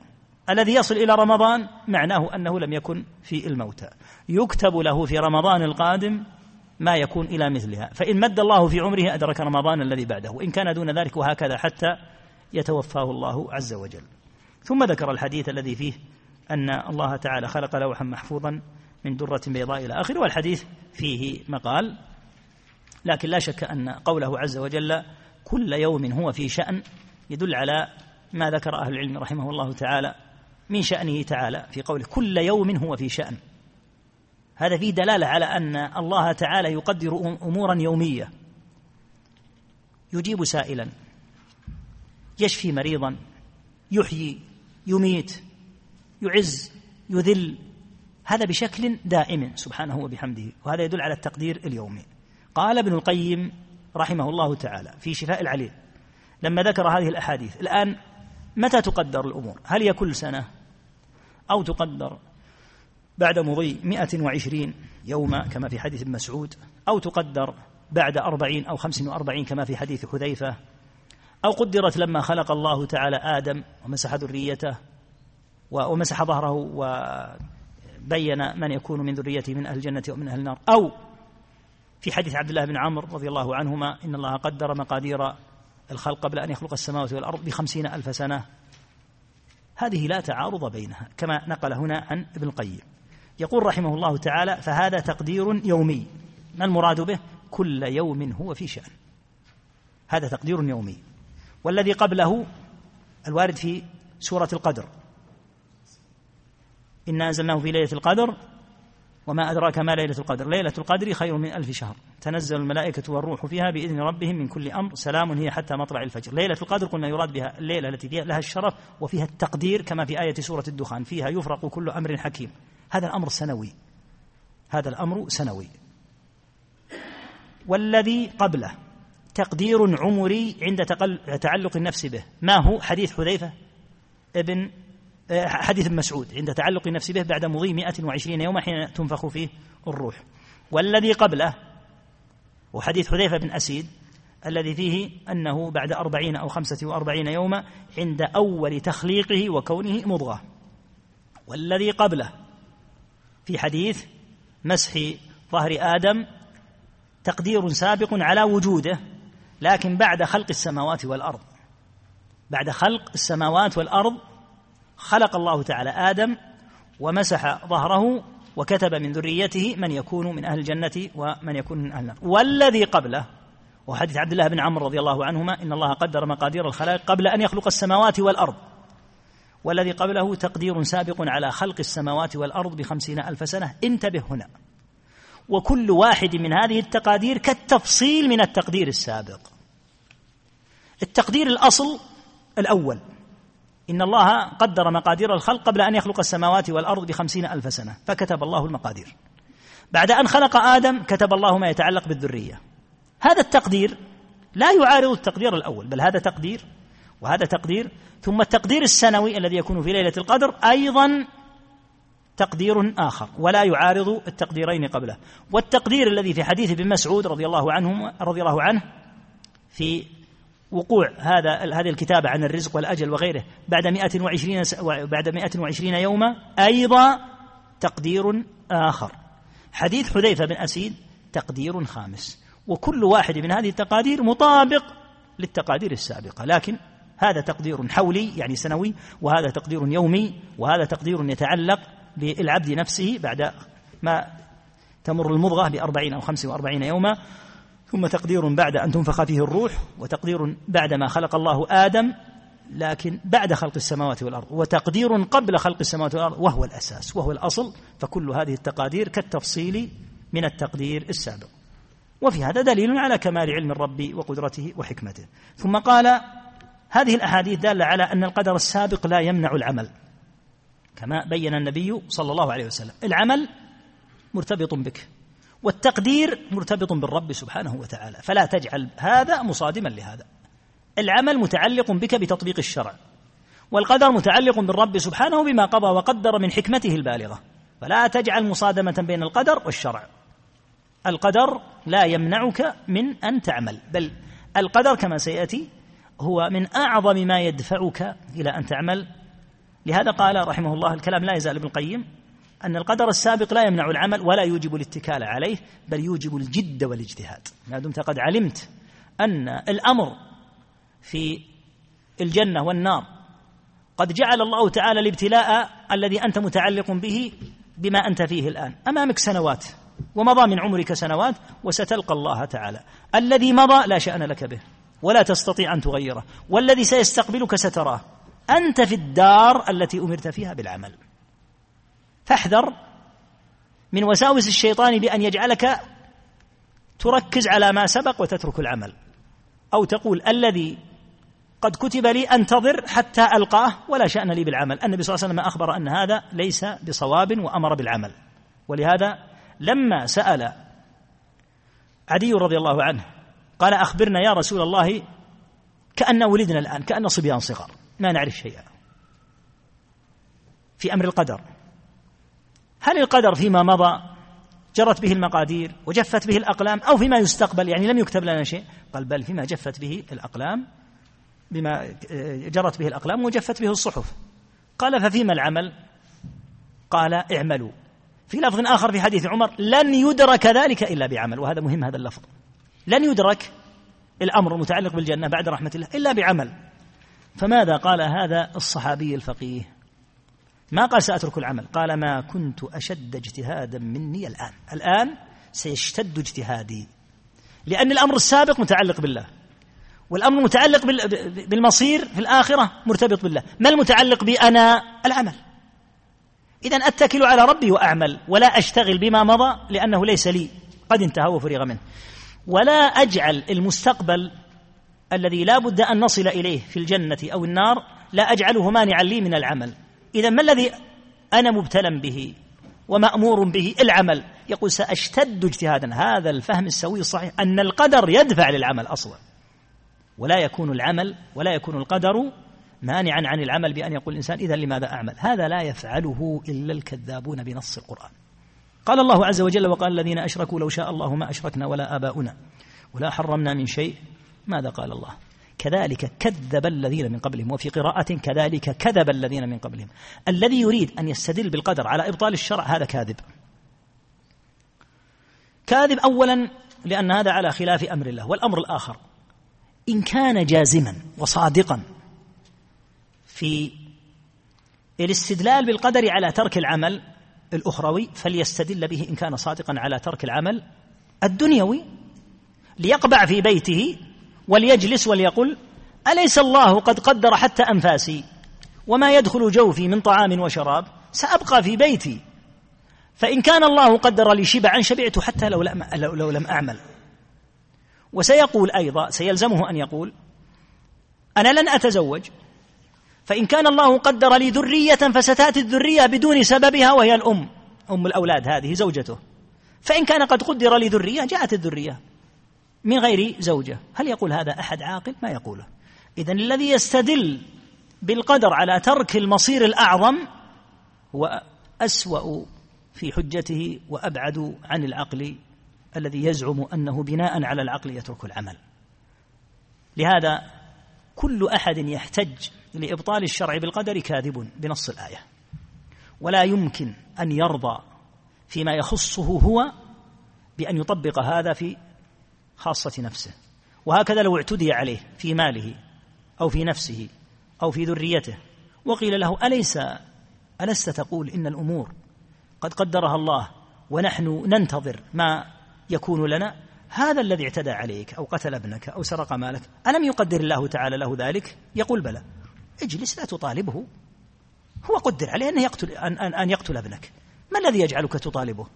الذي يصل إلى رمضان معناه أنه لم يكن في الموتى. يكتب له في رمضان القادم ما يكون إلى مثلها. فإن مد الله في عمره أدرك رمضان الذي بعده. وإن كان دون ذلك وهكذا حتى يتوفاه الله عز وجل. ثم ذكر الحديث الذي فيه أن الله تعالى خلق لوحا محفوظا من درة بيضاء إلى آخره والحديث فيه مقال. لكن لا شك أن قوله عز وجل كل يوم هو في شأن يدل على ما ذكر أهل العلم رحمه الله تعالى من شأنه تعالى. في قوله كل يوم هو في شأن. هذا فيه دلالة على أن الله تعالى يقدر أمورا يومية. يجيب سائلا. يشفي مريضا. يحيي. يميت. يعز. يذل. هذا بشكل دائم سبحانه وبحمده. وهذا يدل على التقدير اليومي. قال ابن القيم رحمه الله تعالى في شفاء العليل. لما ذكر هذه الأحاديث الآن متى تقدر الأمور؟ هل هي كل سنة؟ أو تقدر بعد مضي 120 يوما كما في حديث ابن مسعود أو تقدر بعد أربعين أو خمس وأربعين كما في حديث حذيفة؟ أو قدرت لما خلق الله تعالى آدم ومسح ذريته ومسح ظهره وبين من يكون من ذريته من أهل الجنة ومن أهل النار؟ أو في حديث عبد الله بن عمرو رضي الله عنهما إن الله قدر مقادير الخلق قبل أن يخلق السماوات والأرض بخمسين ألف سنة. هذه لا تعارض بينها كما نقل هنا عن ابن القيم. يقول رحمه الله تعالى فهذا تقدير يومي. ما المراد به؟ كل يوم هو في شأن. هذا تقدير يومي. والذي قبله الوارد في سورة القدر. إنا أنزلناه في ليلة القدر وما أدراك ما ليلة القدر. ليلة القدر خير من ألف شهر. تنزل الملائكة والروح فيها بإذن ربهم من كل أمر. سلام هي حتى مطلع الفجر. ليلة القدر قلنا يراد بها الليلة التي لها الشرف وفيها التقدير كما في آية سورة الدخان. فيها يفرق كل أمر حكيم. هذا الأمر سنوي. هذا الأمر سنوي. والذي قبله تقدير عمري عند تعلق النفس به. ما هو؟ حديث حذيفة ابن حديث ابن مسعود عند تعلق النفس به بعد مضي 120 يوما حين تنفخ فيه الروح. والذي قبله وحديث حذيفة بن أسيد الذي فيه أنه بعد أربعين أو خمسة وأربعين يوما عند أول تخليقه وكونه مضغة. والذي قبله في حديث مسح ظهر آدم تقدير سابق على وجوده لكن بعد خلق السماوات والأرض. بعد خلق السماوات والأرض خلق الله تعالى آدم ومسح ظهره وكتب من ذريته من يكون من أهل الجنة ومن يكون من أهل النار. والذي قبله وحديث عبد الله بن عمرو رضي الله عنهما إن الله قدر مقادير الخلائق قبل أن يخلق السماوات والأرض. والذي قبله تقدير سابق على خلق السماوات والأرض بخمسين ألف سنة. انتبه هنا. وكل واحد من هذه التقادير كالتفصيل من التقدير السابق. التقدير الأصل الأول. إن الله قدر مقادير الخلق قبل أن يخلق السماوات والأرض بخمسين ألف سنة فكتب الله المقادير. بعد أن خلق آدم كتب الله ما يتعلق بالذرية. هذا التقدير لا يعارض التقدير الأول بل هذا تقدير وهذا تقدير. ثم التقدير السنوي الذي يكون في ليلة القدر أيضا تقدير آخر ولا يعارض التقديرين قبله. والتقدير الذي في حديث ابن مسعود رضي الله عنه رضي الله عنه في وقوع هذا هذه الكتابة عن الرزق والأجل وغيره. بعد 120 بعد 120 يوما أيضا تقدير آخر. حديث حذيفة بن أسيد تقدير خامس. وكل واحد من هذه التقادير مطابق للتقادير السابقة. لكن هذا تقدير حولي يعني سنوي وهذا تقدير يومي وهذا تقدير يتعلق بالعبد نفسه بعد ما تمر المضغة بأربعين أو خمس وأربعين يوما. ثم تقدير بعد أن تنفخ فيه الروح وتقدير بعد ما خلق الله آدم لكن بعد خلق السماوات والأرض وتقدير قبل خلق السماوات والأرض وهو الأساس وهو الأصل فكل هذه التقادير كالتفصيل من التقدير السابق. وفي هذا دليل على كمال علم الرب وقدرته وحكمته. ثم قال هذه الأحاديث دالة على أن القدر السابق لا يمنع العمل. كما بين النبي صلى الله عليه وسلم العمل مرتبط بك. والتقدير مرتبط بالرب سبحانه وتعالى. فلا تجعل هذا مصادما لهذا. العمل متعلق بك بتطبيق الشرع. والقدر متعلق بالرب سبحانه بما قضى وقدر من حكمته البالغة. فلا تجعل مصادمة بين القدر والشرع. القدر لا يمنعك من أن تعمل. بل القدر كما سيأتي هو من أعظم ما يدفعك إلى أن تعمل. لهذا قال رحمه الله الكلام لا يزال ابن القيم أن القدر السابق لا يمنع العمل ولا يوجب الاتكال عليه بل يوجب الجد والاجتهاد. ما دمت قد علمت أن الأمر في الجنة والنار قد جعل الله تعالى الابتلاء الذي أنت متعلق به بما أنت فيه الآن. أمامك سنوات ومضى من عمرك سنوات وستلقى الله تعالى. الذي مضى لا شأن لك به ولا تستطيع أن تغيره. والذي سيستقبلك ستراه. أنت في الدار التي أمرت فيها بالعمل. فاحذر من وساوس الشيطان بأن يجعلك تركز على ما سبق وتترك العمل. أو تقول الذي قد كتب لي أنتظر حتى ألقاه ولا شأن لي بالعمل. النبي صلى الله عليه وسلم أخبر أن هذا ليس بصواب وأمر بالعمل. ولهذا لما سأل عدي رضي الله عنه قال أخبرنا يا رسول الله كأن ولدنا الآن كأن صبيان صغار ما نعرف شيئا. في أمر القدر. هل القدر فيما مضى؟ جرت به المقادير وجفت به الأقلام أو فيما يستقبل يعني لم يكتب لنا شيء. قال بل فيما جفت به الأقلام بما جرت به الأقلام وجفت به الصحف. قال ففيما العمل؟ قال اعملوا. في لفظ آخر في حديث عمر لن يدرك ذلك إلا بعمل وهذا مهم هذا اللفظ. لن يدرك الأمر المتعلق بالجنة بعد رحمة الله إلا بعمل. فماذا قال هذا الصحابي الفقيه؟ ما قال سأترك العمل؟ قال ما كنت أشد اجتهادا مني الآن. الآن سيشتد اجتهادي. لأن الأمر السابق متعلق بالله. والأمر المتعلق بالمصير في الآخرة مرتبط بالله. ما المتعلق بي أنا؟ العمل. إذا أتكل على ربي وأعمل ولا أشتغل بما مضى لأنه ليس لي. قد انتهى وفرغ منه. ولا أجعل المستقبل الذي لا بد أن نصل إليه في الجنة أو النار لا أجعله مانعا لي من العمل. إذا ما الذي أنا مبتلى به ومأمور به؟ العمل. يقول سأشتد اجتهادا. هذا الفهم السوي الصحيح أن القدر يدفع للعمل أصلا. ولا يكون العمل ولا يكون القدر مانعا عن العمل بأن يقول الإنسان إذا لماذا أعمل؟ هذا لا يفعله إلا الكذابون بنص القرآن. قال الله عز وجل وقال الذين أشركوا لو شاء الله ما أشركنا ولا آباؤنا ولا حرمنا من شيء. ماذا قال الله؟ كذلك كذب الذين من قبلهم وفي قراءة كذلك كذب الذين من قبلهم. الذي يريد أن يستدل بالقدر على إبطال الشرع هذا كاذب. كاذب أولا لأن هذا على خلاف أمر الله والأمر الآخر إن كان جازما وصادقا في الاستدلال بالقدر على ترك العمل الأخروي فليستدل به إن كان صادقا على ترك العمل الدنيوي ليقبع في بيته وليجلس وليقل أليس الله قد قدر حتى أنفاسي؟ وما يدخل جوفي من طعام وشراب سأبقى في بيتي. فإن كان الله قدر لي شبعا شبعت حتى لو لم, لو لم أعمل. وسيقول أيضا سيلزمه أن يقول أنا لن أتزوج. فإن كان الله قدر لي ذرية فستأتي الذرية بدون سببها وهي الأم. أم الأولاد هذه زوجته. فإن كان قد قدر لي ذرية جاءت الذرية. من غير زوجة. هل يقول هذا أحد عاقل؟ ما يقوله. إذا الذي يستدل بالقدر على ترك المصير الأعظم هو أسوأ في حجته وأبعد عن العقل الذي يزعم أنه بناء على العقل يترك العمل. لهذا كل أحد يحتج لإبطال الشرع بالقدر كاذب بنص الآية. ولا يمكن أن يرضى فيما يخصه هو بأن يطبق هذا في خاصة نفسه. وهكذا لو اعتدي عليه في ماله أو في نفسه أو في ذريته وقيل له أليس ألست تقول إن الأمور قد قدرها الله ونحن ننتظر ما يكون لنا؟ هذا الذي اعتدى عليك أو قتل ابنك أو سرق مالك ألم يقدر الله تعالى له ذلك؟ يقول بلى. اجلس لا تطالبه. هو قدر عليه أن يقتل, أن, أن, أن يقتل ابنك. ما الذي يجعلك تطالبه؟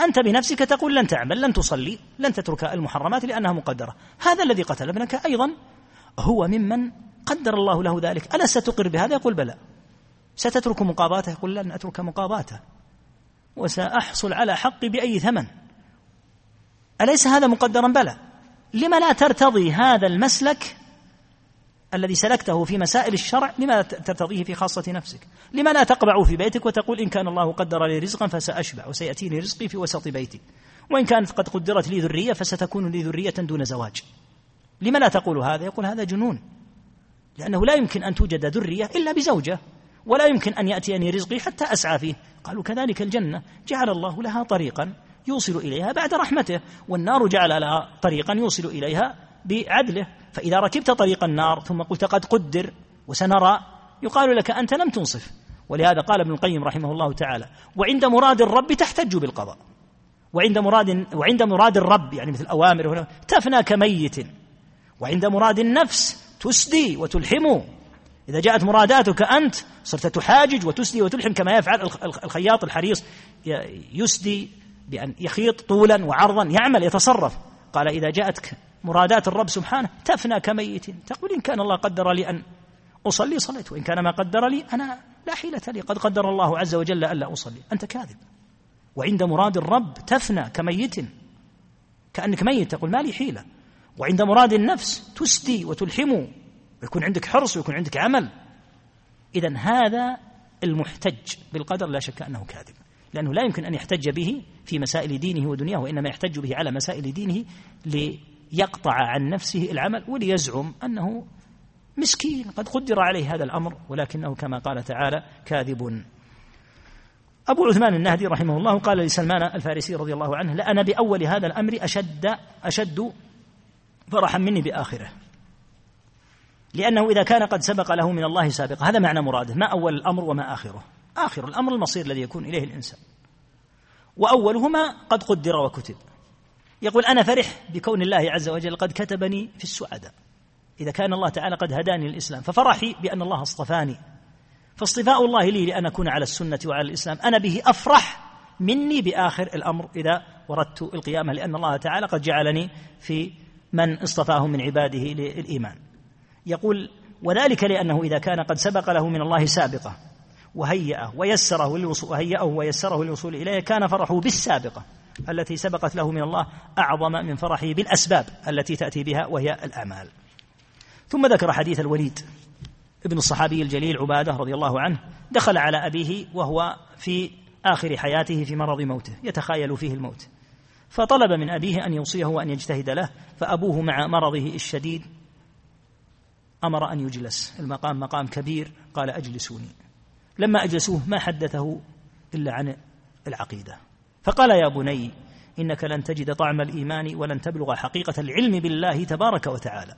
أنت بنفسك تقول لن تعمل لن تصلي لن تترك المحرمات لأنها مقدرة. هذا الذي قتل ابنك أيضا. هو ممن قدر الله له ذلك. ألا ستقر بهذا؟ يقول بلى. ستترك مقاضاته يقول لن أترك مقاضاته وسأحصل على حقي بأي ثمن. أليس هذا مقدرا؟ بلى. لما لا ترتضي هذا المسلك الذي سلكته في مسائل الشرع لما ترتضيه في خاصة نفسك. لما لا تقبع في بيتك وتقول إن كان الله قدر لي رزقا فسأشبع وسيأتيني رزقي في وسط بيتي. وإن كانت قد قدرت لي ذرية فستكون لي ذرية دون زواج. لما لا تقول هذا؟ يقول هذا جنون. لأنه لا يمكن أن توجد ذرية إلا بزوجة ولا يمكن أن يأتيني رزقي حتى أسعى فيه. قالوا كذلك الجنة. جعل الله لها طريقا يوصل إليها بعد رحمته والنار جعل لها طريقا يوصل إليها بعدله فإذا ركبت طريق النار ثم قلت قد قدر وسنرى يقال لك أنت لم تنصف. ولهذا قال ابن القيم رحمه الله تعالى وعند مراد الرب تحتج بالقضاء. وعند مراد وعند مراد الرب يعني مثل أوامر تفنى كميت وعند مراد النفس تسدي وتلحم. إذا جاءت مراداتك أنت صرت تحاجج وتسدي وتلحم كما يفعل الخياط الحريص. يسدي بأن يخيط طولا وعرضا يعمل يتصرف. قال إذا جاءتك مرادات الرب سبحانه تفنى كميت. تقول إن كان الله قدر لي أن أصلي صليت وإن كان ما قدر لي أنا لا حيلة لي. قد قدر الله عز وجل ألا أصلي. أنت كاذب. وعند مراد الرب تفنى كميت. كأنك ميت تقول ما لي حيلة. وعند مراد النفس تسدي وتلحم. ويكون عندك حرص ويكون عندك عمل. إذا هذا المحتج بالقدر لا شك أنه كاذب. لأنه لا يمكن أن يحتج به في مسائل دينه ودنياه وإنما يحتج به على مسائل دينه ليقطع عن نفسه العمل وليزعم أنه مسكين قد قدر عليه هذا الأمر ولكنه كما قال تعالى كاذب. أبو عثمان النهدي رحمه الله قال لسلمان الفارسي رضي الله عنه لأنا بأول هذا الأمر أشد أشد فرحا مني بآخره لأنه إذا كان قد سبق له من الله سابقا. هذا معنى مراده ما أول الأمر وما آخره. آخر الأمر المصير الذي يكون إليه الإنسان. وأولهما قد قدر وكتب. يقول أنا فرح بكون الله عز وجل قد كتبني في السعداء. إذا كان الله تعالى قد هداني للإسلام ففرحي بأن الله اصطفاني. فاصطفاء الله لي لأن أكون على السنة وعلى الإسلام. أنا به أفرح مني بآخر الأمر إذا وردت القيامة لأن الله تعالى قد جعلني في من اصطفاه من عباده للإيمان. يقول وذلك لأنه إذا كان قد سبق له من الله سابقة وهيأه ويسره للوصول وهيأه ويسره للوصول إليه كان فرحه بالسابقة. التي سبقت له من الله أعظم من فرحه بالأسباب التي تأتي بها وهي الأعمال. ثم ذكر حديث الوليد ابن الصحابي الجليل عبادة رضي الله عنه دخل على أبيه وهو في آخر حياته في مرض موته يتخايل فيه الموت. فطلب من أبيه أن يوصيه وأن يجتهد له فأبوه مع مرضه الشديد أمر أن يجلس. المقام مقام كبير قال أجلسوني. لما أجلسوه ما حدثه إلا عن العقيدة. فقال يا بني إنك لن تجد طعم الإيمان ولن تبلغ حقيقة العلم بالله تبارك وتعالى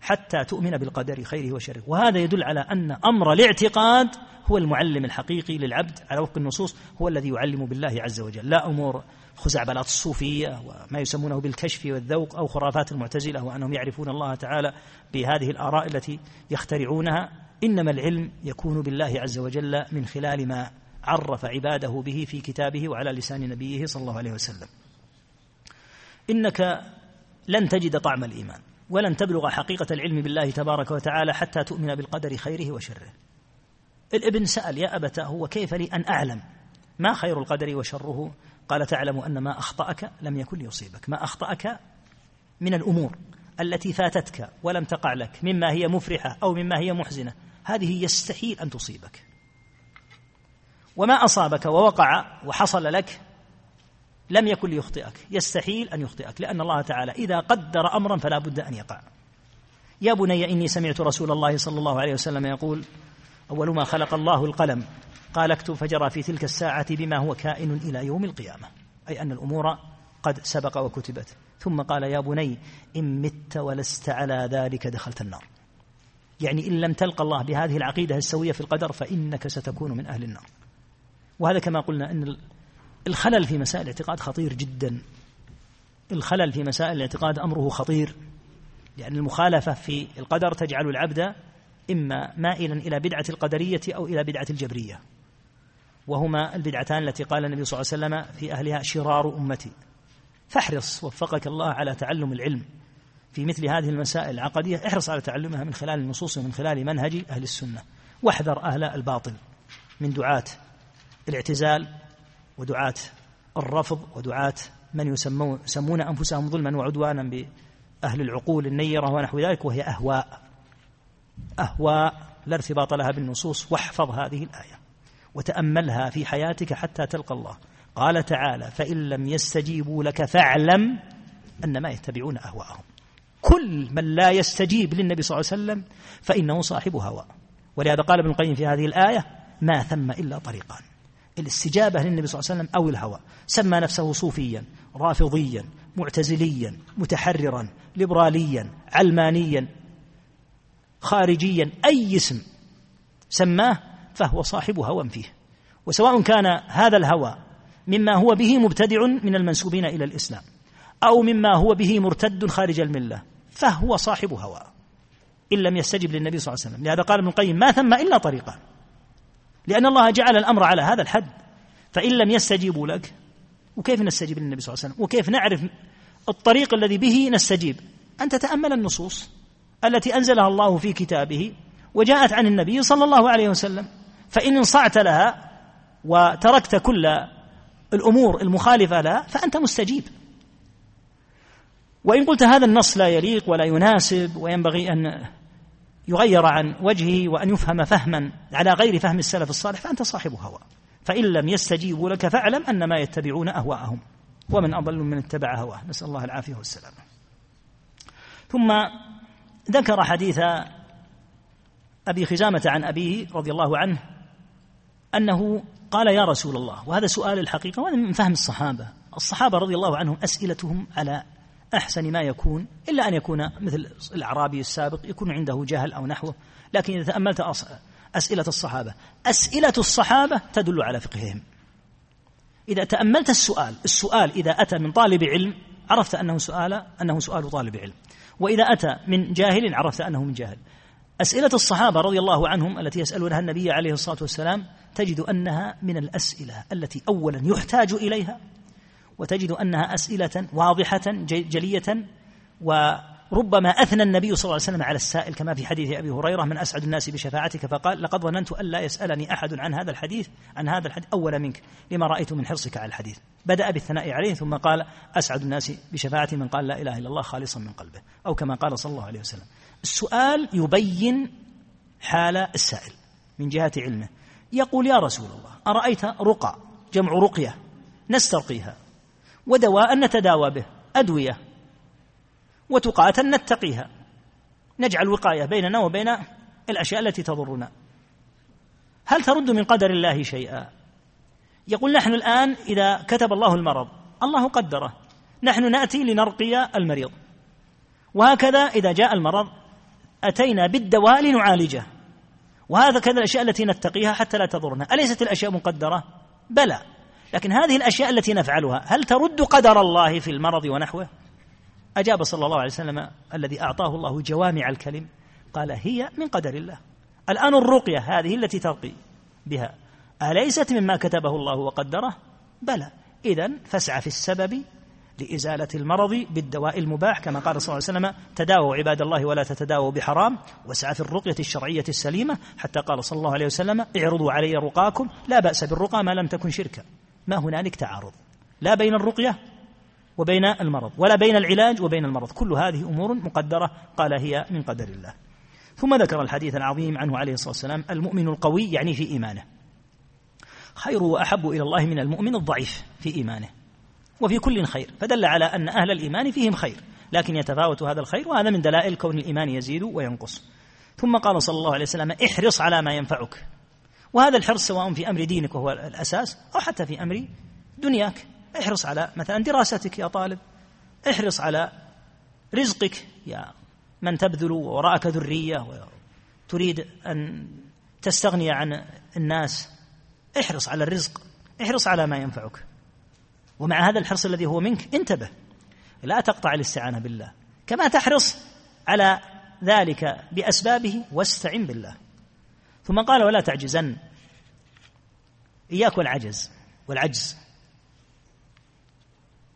حتى تؤمن بالقدر خيره وشره. وهذا يدل على أن أمر الاعتقاد هو المعلم الحقيقي للعبد على وفق النصوص هو الذي يعلم بالله عز وجل. لا أمور خزعبلات الصوفية وما يسمونه بالكشف والذوق أو خرافات المعتزلة وأنهم يعرفون الله تعالى بهذه الآراء التي يخترعونها. إنما العلم يكون بالله عز وجل من خلال ما عرف عباده به في كتابه وعلى لسان نبيه صلى الله عليه وسلم. إنك لن تجد طعم الإيمان ولن تبلغ حقيقة العلم بالله تبارك وتعالى حتى تؤمن بالقدر خيره وشره. الابن سأل يا أبتاه وكيف لي أن أعلم ما خير القدر وشره قال تعلم أن ما أخطأك لم يكن ليصيبك ما أخطأك من الأمور التي فاتتك ولم تقع لك مما هي مفرحة أو مما هي محزنة هذه يستحيل أن تصيبك. وما أصابك ووقع وحصل لك لم يكن ليخطئك. يستحيل أن يخطئك لأن الله تعالى إذا قدر أمرا فلا بد أن يقع. يا بني إني سمعت رسول الله صلى الله عليه وسلم يقول أول ما خلق الله القلم قال اكتب فجرى في تلك الساعة بما هو كائن إلى يوم القيامة. أي أن الأمور قد سبق وكتبت. ثم قال يا بني إن مت ولست على ذلك دخلت النار. يعني إن لم تلقى الله بهذه العقيدة السوية في القدر فإنك ستكون من أهل النار. وهذا كما قلنا أن الخلل في مسائل الاعتقاد خطير جدا. الخلل في مسائل الاعتقاد أمره خطير. لأن المخالفة في القدر تجعل العبد إما مائلا إلى بدعة القدرية أو إلى بدعة الجبرية. وهما البدعتان التي قال النبي صلى الله عليه وسلم في أهلها شرار أمتي. فاحرص وفقك الله على تعلم العلم. في مثل هذه المسائل العقدية احرص على تعلمها من خلال النصوص ومن خلال منهج أهل السنة. واحذر أهل الباطل من دعاة الاعتزال ودعاة الرفض ودعاة من يسمون, يسمون أنفسهم ظلما وعدوانا بأهل العقول النيرة ونحو ذلك وهي أهواء. أهواء لا ارتباط لها بالنصوص واحفظ هذه الآية وتأملها في حياتك حتى تلقى الله. قال تعالى فإن لم يستجيبوا لك فاعلم أنما يتبعون أهواءهم. كل من لا يستجيب للنبي صلى الله عليه وسلم فإنه صاحب هوى. ولهذا قال ابن القيم في هذه الآية ما ثم إلا طريقان. الاستجابة للنبي صلى الله عليه وسلم أو الهوى. سمى نفسه صوفيا رافضيا معتزليا متحررا ليبراليا علمانيا خارجيا أي اسم سماه فهو صاحب هوى فيه. وسواء كان هذا الهوى مما هو به مبتدع من المنسوبين إلى الإسلام أو مما هو به مرتد خارج الملة فهو صاحب هوى. إن لم يستجب للنبي صلى الله عليه وسلم. لهذا قال ابن القيم ما ثم إلا طريقان. لأن الله جعل الأمر على هذا الحد. فإن لم يستجيبوا لك وكيف نستجيب للنبي صلى الله عليه وسلم؟ وكيف نعرف الطريق الذي به نستجيب؟ أن تتأمل النصوص التي أنزلها الله في كتابه وجاءت عن النبي صلى الله عليه وسلم. فإن انصعت لها وتركت كل الأمور المخالفة لها فأنت مستجيب. وإن قلت هذا النص لا يليق ولا يناسب وينبغي أن يغير عن وجهه وأن يفهم فهما على غير فهم السلف الصالح فأنت صاحب هوى. فإن لم يستجيبوا لك فاعلم أنما يتبعون أهواءهم ومن أضل من اتبع هواه. نسأل الله العافية والسلامة ثم ذكر حديث أبي خزامة عن أبيه رضي الله عنه أنه قال يا رسول الله. وهذا سؤال الحقيقة وهذا من فهم الصحابة. الصحابة رضي الله عنهم أسئلتهم على أحسن ما يكون إلا أن يكون مثل الأعرابي السابق يكون عنده جهل أو نحوه. لكن إذا تأملت أسئلة الصحابة أسئلة الصحابة تدل على فقههم. إذا تأملت السؤال السؤال إذا أتى من طالب علم عرفت أنه سؤال أنه سؤال طالب علم. وإذا أتى من جاهل عرفت أنه من جاهل. أسئلة الصحابة رضي الله عنهم التي يسألونها النبي عليه الصلاة والسلام تجد أنها من الأسئلة التي أولا يحتاج إليها وتجد أنها أسئلة واضحة جلية وربما أثنى النبي صلى الله عليه وسلم على السائل كما في حديث أبي هريرة من أسعد الناس بشفاعتك؟ فقال لقد ظننت ألا يسألني أحد عن هذا الحديث عن هذا الحديث أول منك لما رأيت من حرصك على الحديث. بدأ بالثناء عليه ثم قال أسعد الناس بشفاعتي من قال لا إله إلا الله خالصا من قلبه. أو كما قال صلى الله عليه وسلم. السؤال يبين حال السائل من جهة علمه. يقول يا رسول الله أرأيت رقى جمع رقية نسترقيها ودواء نتداوى به أدوية. وتقاة نتقيها. نجعل وقاية بيننا وبين الأشياء التي تضرنا. هل ترد من قدر الله شيئا؟ يقول نحن الآن إذا كتب الله المرض الله قدره. نحن نأتي لنرقي المريض. وهكذا إذا جاء المرض أتينا بالدواء لنعالجه. وهذا كذا الأشياء التي نتقيها حتى لا تضرنا. أليست الأشياء مقدرة؟ بلى. لكن هذه الأشياء التي نفعلها هل ترد قدر الله في المرض ونحوه؟ أجاب صلى الله عليه وسلم الذي أعطاه الله جوامع الكلم قال هي من قدر الله الآن الرقية هذه التي ترقي بها أليست مما كتبه الله وقدره؟ بلى إذا فاسعى في السبب لإزالة المرض بالدواء المباح كما قال صلى الله عليه وسلم تداووا عباد الله ولا تتداووا بحرام وسعى في الرقية الشرعية السليمة حتى قال صلى الله عليه وسلم اعرضوا علي رقاكم لا بأس بالرقى ما لم تكن شركا ما هنالك تعارض. لا بين الرقية وبين المرض ولا بين العلاج وبين المرض. كل هذه أمور مقدرة قال هي من قدر الله. ثم ذكر الحديث العظيم عنه عليه الصلاة والسلام المؤمن القوي يعني في إيمانه. خير وأحب إلى الله من المؤمن الضعيف في إيمانه وفي كل خير. فدل على أن أهل الإيمان فيهم خير لكن يتفاوت هذا الخير وهذا من دلائل كون الإيمان يزيد وينقص. ثم قال صلى الله عليه وسلم احرص على ما ينفعك. وهذا الحرص سواء في أمر دينك وهو الأساس أو حتى في أمر دنياك. احرص على مثلا دراستك يا طالب. احرص على رزقك يا من تبذل وراءك ذرية وتريد أن تستغني عن الناس. احرص على الرزق. احرص على ما ينفعك. ومع هذا الحرص الذي هو منك انتبه. لا تقطع الاستعانة بالله. كما تحرص على ذلك بأسبابه واستعن بالله. ثم قال ولا تعجزن. إياك والعجز والعجز.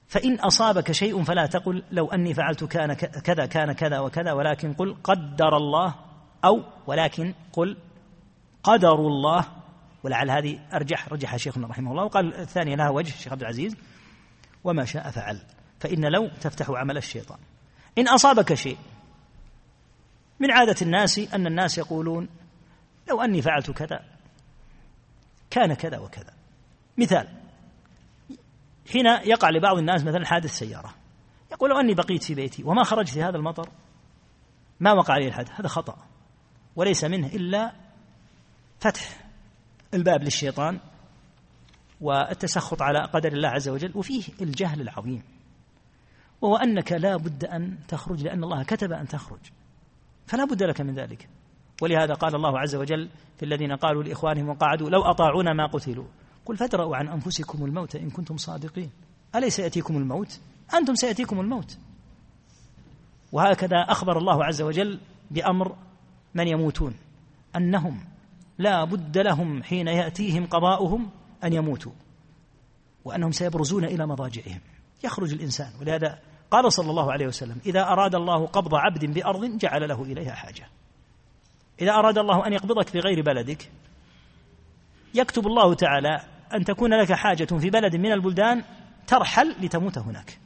فإن أصابك شيء فلا تقل لو أني فعلت كان كذا كان كذا وكذا ولكن قل قدر الله أو ولكن قل قدر الله. ولعل هذه أرجح رجح شيخنا رحمه الله. وقال الثانية لها وجه الشيخ عبد العزيز وما شاء فعل. فإن لو تفتح عمل الشيطان. إن أصابك شيء من عادة الناس أن الناس يقولون لو أني فعلت كذا كان كذا وكذا. مثال حين يقع لبعض الناس مثلا حادث سيارة يقول لو أني بقيت في بيتي وما خرجت في هذا المطر ما وقع لي الحادث هذا خطأ. وليس منه إلا فتح الباب للشيطان والتسخط على قدر الله عز وجل وفيه الجهل العظيم. وهو أنك لا بد أن تخرج لأن الله كتب أن تخرج. فلا بد لك من ذلك. ولهذا قال الله عز وجل في الذين قالوا لإخوانهم وقعدوا لو أطاعونا ما قتلوا. قل فادرأوا عن أنفسكم الموت إن كنتم صادقين. أليس يأتيكم الموت؟ أنتم سيأتيكم الموت. وهكذا أخبر الله عز وجل بأمر من يموتون. أنهم لا بد لهم حين يأتيهم قضاؤهم أن يموتوا. وأنهم سيبرزون إلى مضاجعهم. يخرج الإنسان. ولهذا قال صلى الله عليه وسلم إذا أراد الله قبض عبد بأرض جعل له إليها حاجة. إذا أراد الله أن يقبضك في غير بلدك يكتب الله تعالى أن تكون لك حاجة في بلد من البلدان ترحل لتموت هناك.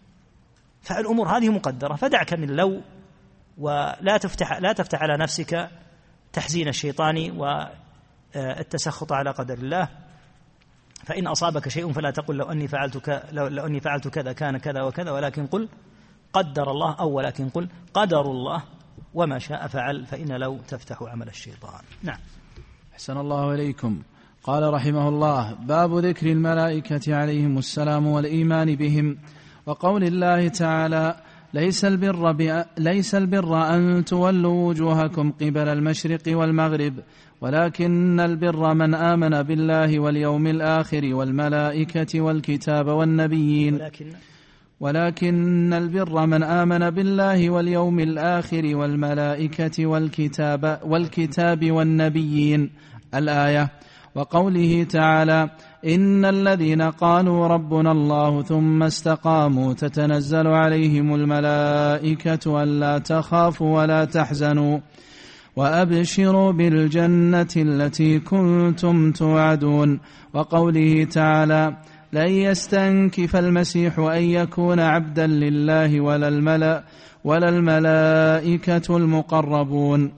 فالأمور هذه مقدرة فدعك من لو ولا تفتح لا تفتح على نفسك تحزين الشيطان والتسخط على قدر الله. فإن أصابك شيء فلا تقل لو أني فعلت لو, أني فعلت كذا كان كذا وكذا ولكن قل قدر الله أو ولكن قل قدر الله. وما شاء فعل فإن لو تفتح عمل الشيطان. نعم. أحسن الله إليكم. قال رحمه الله باب ذكر الملائكة عليهم السلام والإيمان بهم وقول الله تعالى ليس البر ليس البر أن تولوا وجوهكم قبل المشرق والمغرب ولكن البر من آمن بالله واليوم الآخر والملائكة والكتاب والنبيين. ولكن ولكن البر من آمن بالله واليوم الآخر والملائكة والكتاب والكتاب والنبيين. الآية. وقوله تعالى إن الذين قالوا ربنا الله ثم استقاموا تتنزل عليهم الملائكة ألا تخافوا ولا تحزنوا. وأبشروا بالجنة التي كنتم توعدون. وقوله تعالى لن يستنكف المسيح أن يكون عبدا لله ولا الملأ ولا الملائكة المقربون.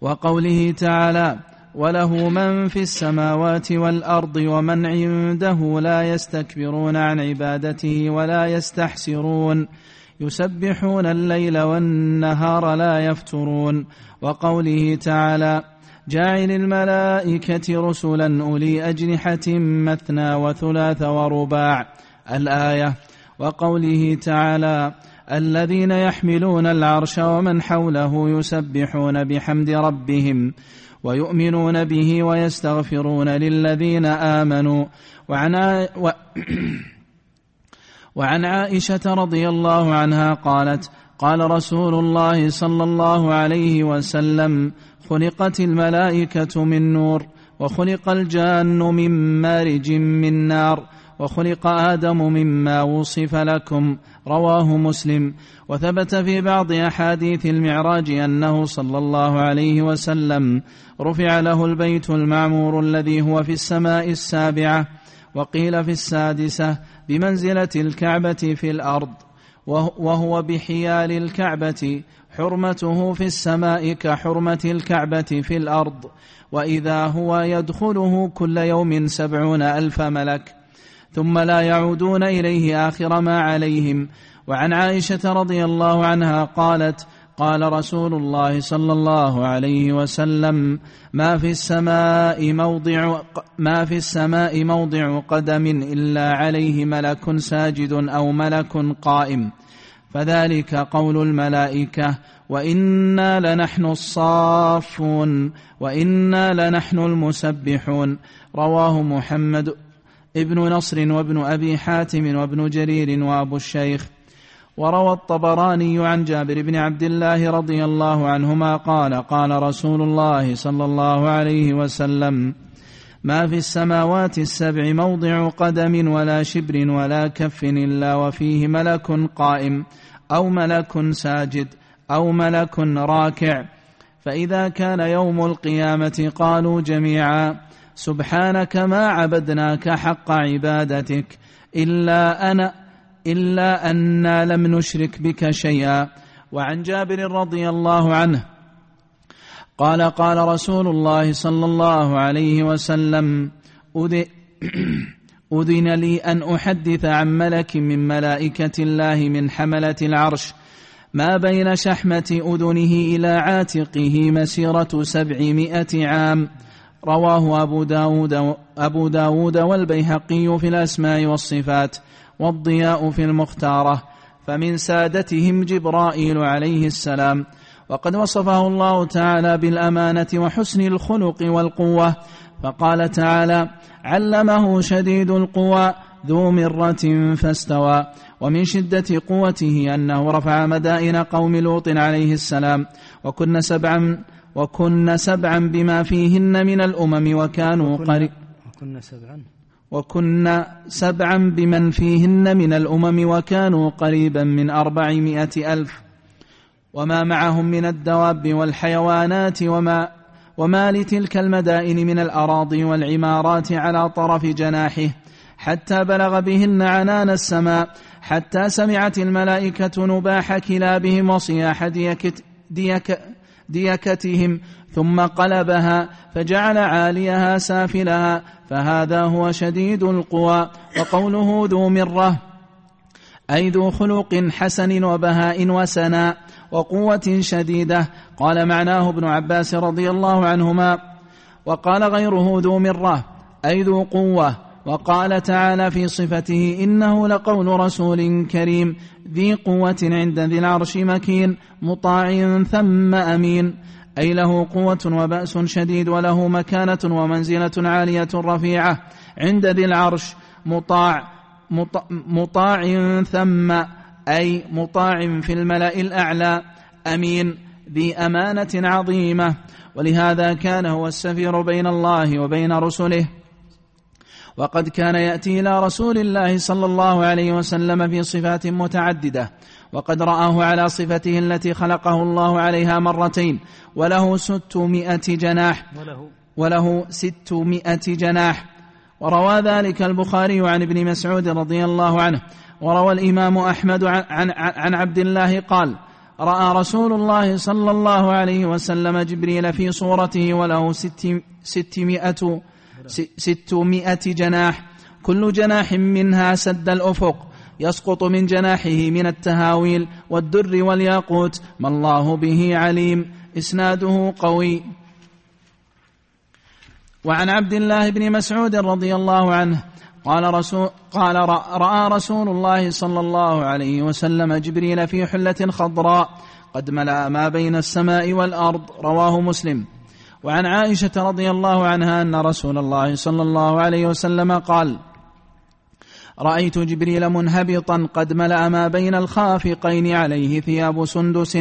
وقوله تعالى وله من في السماوات والأرض ومن عنده لا يستكبرون عن عبادته ولا يستحسرون. يسبحون الليل والنهار لا يفترون. وقوله تعالى جاعل الملائكة رسلا أولي أجنحة مثنى وثلاث ورباع. الآية وقوله تعالى الذين يحملون العرش ومن حوله يسبحون بحمد ربهم ويؤمنون به ويستغفرون للذين آمنوا. وعن *clears throat* وعن عائشة رضي الله عنها قالت قال رسول الله صلى الله عليه وسلم خلقت الملائكة من نور وخلق الجان من مارج من نار وخلق آدم مما وصف لكم رواه مسلم. وثبت في بعض أحاديث المعراج أنه صلى الله عليه وسلم رفع له البيت المعمور الذي هو في السماء السابعة وقيل في السادسة بمنزلة الكعبة في الأرض وهو بحيال الكعبة حرمته في السماء كحرمة الكعبة في الأرض وإذا هو يدخله كل يوم سبعون ألف ملك ثم لا يعودون إليه آخر ما عليهم. وعن عائشة رضي الله عنها قالت قال رسول الله صلى الله عليه وسلم ما في السماء موضع ما في السماء موضع قدم إلا عليه ملك ساجد أو ملك قائم. فذلك قول الملائكة وإنا لنحن الصافون وإنا لنحن المسبحون. رواه محمد ابن نصر وابن أبي حاتم وابن جرير وأبو الشيخ. وروى الطبراني عن جابر بن عبد الله رضي الله عنهما قال قال رسول الله صلى الله عليه وسلم ما في السماوات السبع موضع قدم ولا شبر ولا كف إلا وفيه ملك قائم أو ملك ساجد أو ملك راكع. فإذا كان يوم القيامة قالوا جميعا سبحانك ما عبدناك حق عبادتك إلا أنا إلا أنا لم نشرك بك شيئا. وعن جابر رضي الله عنه قال قال رسول الله صلى الله عليه وسلم *clears throat* أذن لي أن أحدث عن ملك من ملائكة الله من حملة العرش. ما بين شحمة أذنه إلى عاتقه مسيرة سبعمائة عام. رواه أبو داود, أبو داود والبيهقي في الأسماء والصفات والضياء في المختارة. فمن سادتهم جبرائيل عليه السلام. وقد وصفه الله تعالى بالأمانة وحسن الخلق والقوة فقال تعالى علمه شديد القوى ذو مرة فاستوى ومن شدة قوته أنه رفع مدائن قوم لوط عليه السلام وكن سبعا وكن سبعا بما فيهن من الأمم وكانوا قريب وكن سبعا. وكن سبعا بمن فيهن من الأمم وكانوا قريبا من أربعمائة ألف. وما معهم من الدواب والحيوانات وما وما لتلك المدائن من الأراضي والعمارات على طرف جناحه حتى بلغ بهن عنان السماء حتى سمعت الملائكة نباح كلابهم وصياح ديكت ديك ديكتهم ثم قلبها فجعل عاليها سافلها فهذا هو شديد القوى وقوله ذو مرة أي ذو خلق حسن وبهاء وسناء وقوة شديدة. قال معناه ابن عباس رضي الله عنهما. وقال غيره ذو مرة أي ذو قوة. وقال تعالى في صفته إنه لقول رسول كريم ذي قوة عند ذي العرش مكين مطاع ثم أمين. أي له قوة وبأس شديد وله مكانة ومنزلة عالية رفيعة عند ذي العرش مطاع مطاع ثم أي مطاع في الملأ الأعلى. أمين. ذي أمانة عظيمة. ولهذا كان هو السفير بين الله وبين رسله. وقد كان يأتي إلى رسول الله صلى الله عليه وسلم في صفات متعددة. وقد رآه على صفته التي خلقه الله عليها مرتين. وله ستمائة جناح. وله, وله ستمائة جناح. وروى ذلك البخاري عن ابن مسعود رضي الله عنه. وروى الإمام أحمد عن, عن, عبد الله قال رأى رسول الله صلى الله عليه وسلم جبريل في صورته وله ست ستمائة ستمائة جناح كل جناح منها سد الأفق يسقط من جناحه من التهاويل والدر والياقوت ما الله به عليم إسناده قوي. وعن عبد الله بن مسعود رضي الله عنه قال رسول قال رأى رسول الله صلى الله عليه وسلم جبريل في حلة خضراء قد ملا ما بين السماء والأرض رواه مسلم. وعن عائشة رضي الله عنها أن رسول الله صلى الله عليه وسلم قال رأيت جبريل منهبطا قد ملا ما بين الخافقين عليه ثياب سندس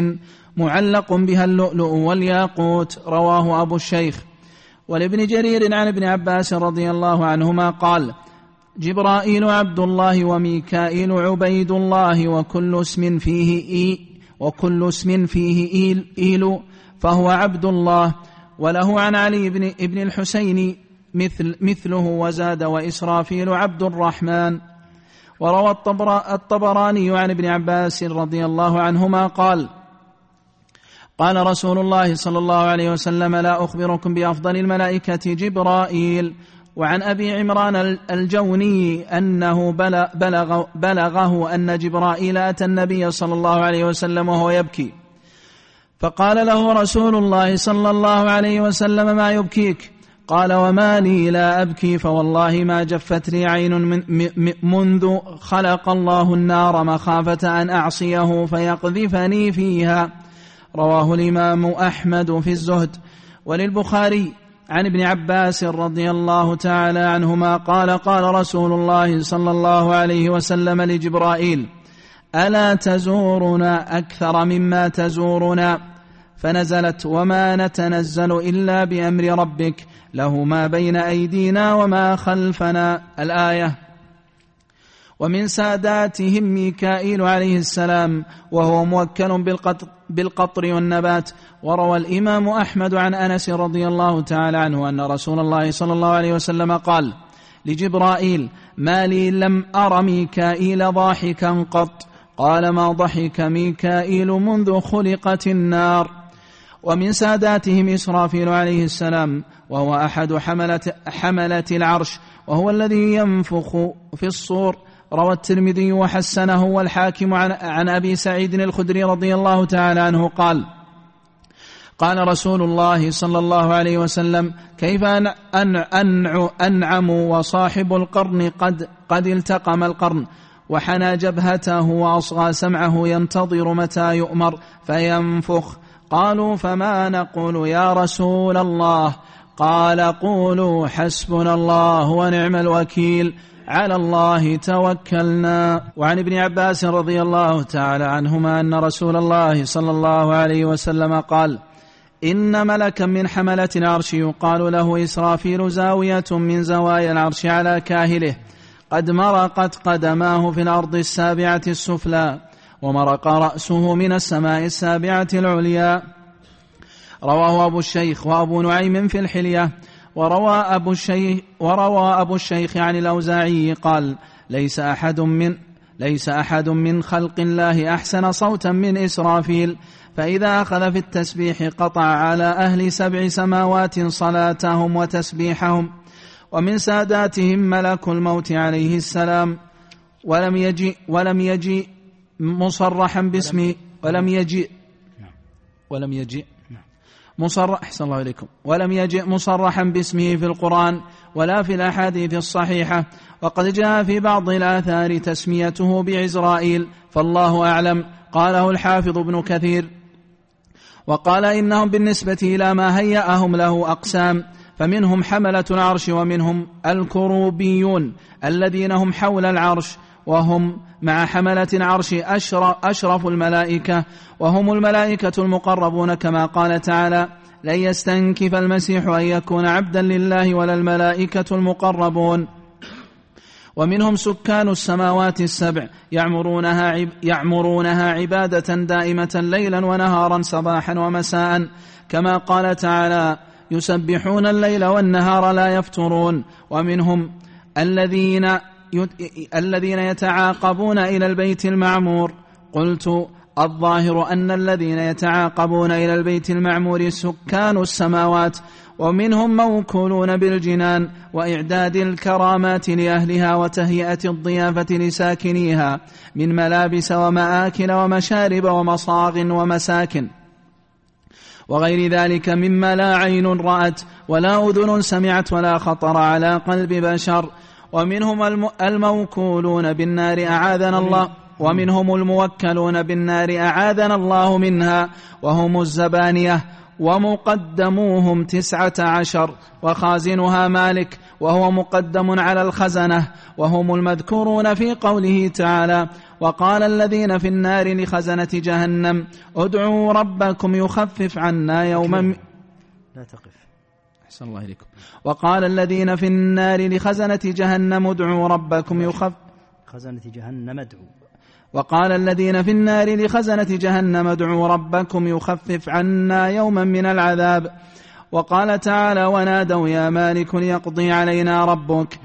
معلق بها اللؤلؤ والياقوت رواه أبو الشيخ. ولابن جرير عن ابن عباس رضي الله عنهما قال جبرائيل عبد الله وميكائيل عبيد الله وكل اسم فيه إي وكل اسم فيه إيل, إيل فهو عبد الله وله عن علي بن ابن الحسين مثل مثله وزاد وإسرافيل عبد الرحمن وروى الطبراني عن ابن عباس رضي الله عنهما قال قال رسول الله صلى الله عليه وسلم لا أخبركم بأفضل الملائكة جبرائيل. وعن أبي عمران الجوني أنه بلغ بلغه أن جبرائيل أتى النبي صلى الله عليه وسلم وهو يبكي. فقال له رسول الله صلى الله عليه وسلم ما يبكيك؟ قال وما لي لا أبكي فوالله ما جفت لي عين من منذ خلق الله النار مخافة أن أعصيه فيقذفني فيها. رواه الإمام أحمد في الزهد. وللبخاري عن ابن عباس رضي الله تعالى عنهما قال قال رسول الله صلى الله عليه وسلم لجبرائيل ألا تزورنا أكثر مما تزورنا؟ فنزلت وما نتنزل إلا بأمر ربك له ما بين أيدينا وما خلفنا. الآية ومن ساداتهم ميكائيل عليه السلام وهو موكل بالقطر, بالقطر والنبات. وروى الإمام أحمد عن أنس رضي الله تعالى عنه أن رسول الله صلى الله عليه وسلم قال لجبرائيل ما لي لم أر ميكائيل ضاحكا قط. قال ما ضحك ميكائيل منذ خلقت النار. ومن ساداتهم إسرافيل عليه السلام وهو أحد حملة, حملة العرش وهو الذي ينفخ في الصور. روى الترمذي وحسنه والحاكم عن, عن أبي سعيد الخدري رضي الله تعالى عنه قال قال رسول الله صلى الله عليه وسلم كيف أن أن أنعم وصاحب القرن قد قد التقم القرن وحنى جبهته وأصغى سمعه ينتظر متى يؤمر فينفخ. قالوا فما نقول يا رسول الله؟ قال قولوا حسبنا الله ونعم الوكيل. على الله توكلنا. وعن ابن عباس رضي الله تعالى عنهما أن رسول الله صلى الله عليه وسلم قال إن ملكا من حملة العرش يقال له إسرافيل زاوية من زوايا العرش على كاهله. قد مرقت قدماه في الأرض السابعة السفلى ومرق رأسه من السماء السابعة العليا. رواه أبو الشيخ وأبو نعيم في الحلية. وروى أبو الشيخ وروى أبو الشيخ عن الأوزاعي قال ليس أحد من ليس أحد من خلق الله أحسن صوتا من إسرافيل فإذا أخذ في التسبيح قطع على أهل سبع سماوات صلاتهم وتسبيحهم ومن ساداتهم ملك الموت عليه السلام ولم يجي ولم يجي مصرحا باسمه ولم يجي ولم يجي مصرح أحسن الله إليكم. ولم يجئ مصرحا باسمه في القرآن ولا في الأحاديث الصحيحة. وقد جاء في بعض الآثار تسميته بعزرائيل. فالله أعلم. قاله الحافظ ابن كثير. وقال إنهم بالنسبة إلى ما هيأهم له أقسام. فمنهم حملة العرش ومنهم الكروبيون الذين هم حول العرش. وهم مع حملة العرش أشرف الملائكة وهم الملائكة المقربون كما قال تعالى لن يستنكف المسيح أن يكون عبدا لله ولا الملائكة المقربون ومنهم سكان السماوات السبع يعمرونها عب يعمرونها عبادة دائمة ليلا ونهارا صباحا ومساء. كما قال تعالى يسبحون الليل والنهار لا يفترون ومنهم الذين الذين يتعاقبون إلى البيت المعمور. قلت الظاهر أن الذين يتعاقبون إلى البيت المعمور سكان السماوات ومنهم موكولون بالجنان وإعداد الكرامات لأهلها وتهيئة الضيافة لساكنيها من ملابس ومآكل ومشارب ومصاغ ومساكن. وغير ذلك مما لا عين رأت ولا أذن سمعت ولا خطر على قلب بشر ومنهم الموكولون بالنار أعاذنا الله ومنهم الموكلون بالنار أعاذنا الله منها وهم الزبانية ومقدموهم تسعة عشر وخازنها مالك وهو مقدم على الخزنة وهم المذكورون في قوله تعالى وقال الذين في النار لخزنة جهنم ادعوا ربكم يخفف عنا يوما لا تقف. أحسن الله إليكم. وقال الذين في النار لخزنة جهنم ادعوا ربكم يخف. خزنة جهنم ادعوا وقال الذين في النار لخزنة جهنم ادعوا ربكم يخفف عنا يوما من العذاب. وقال تعالى ونادوا يا مالك ليقضي علينا ربك.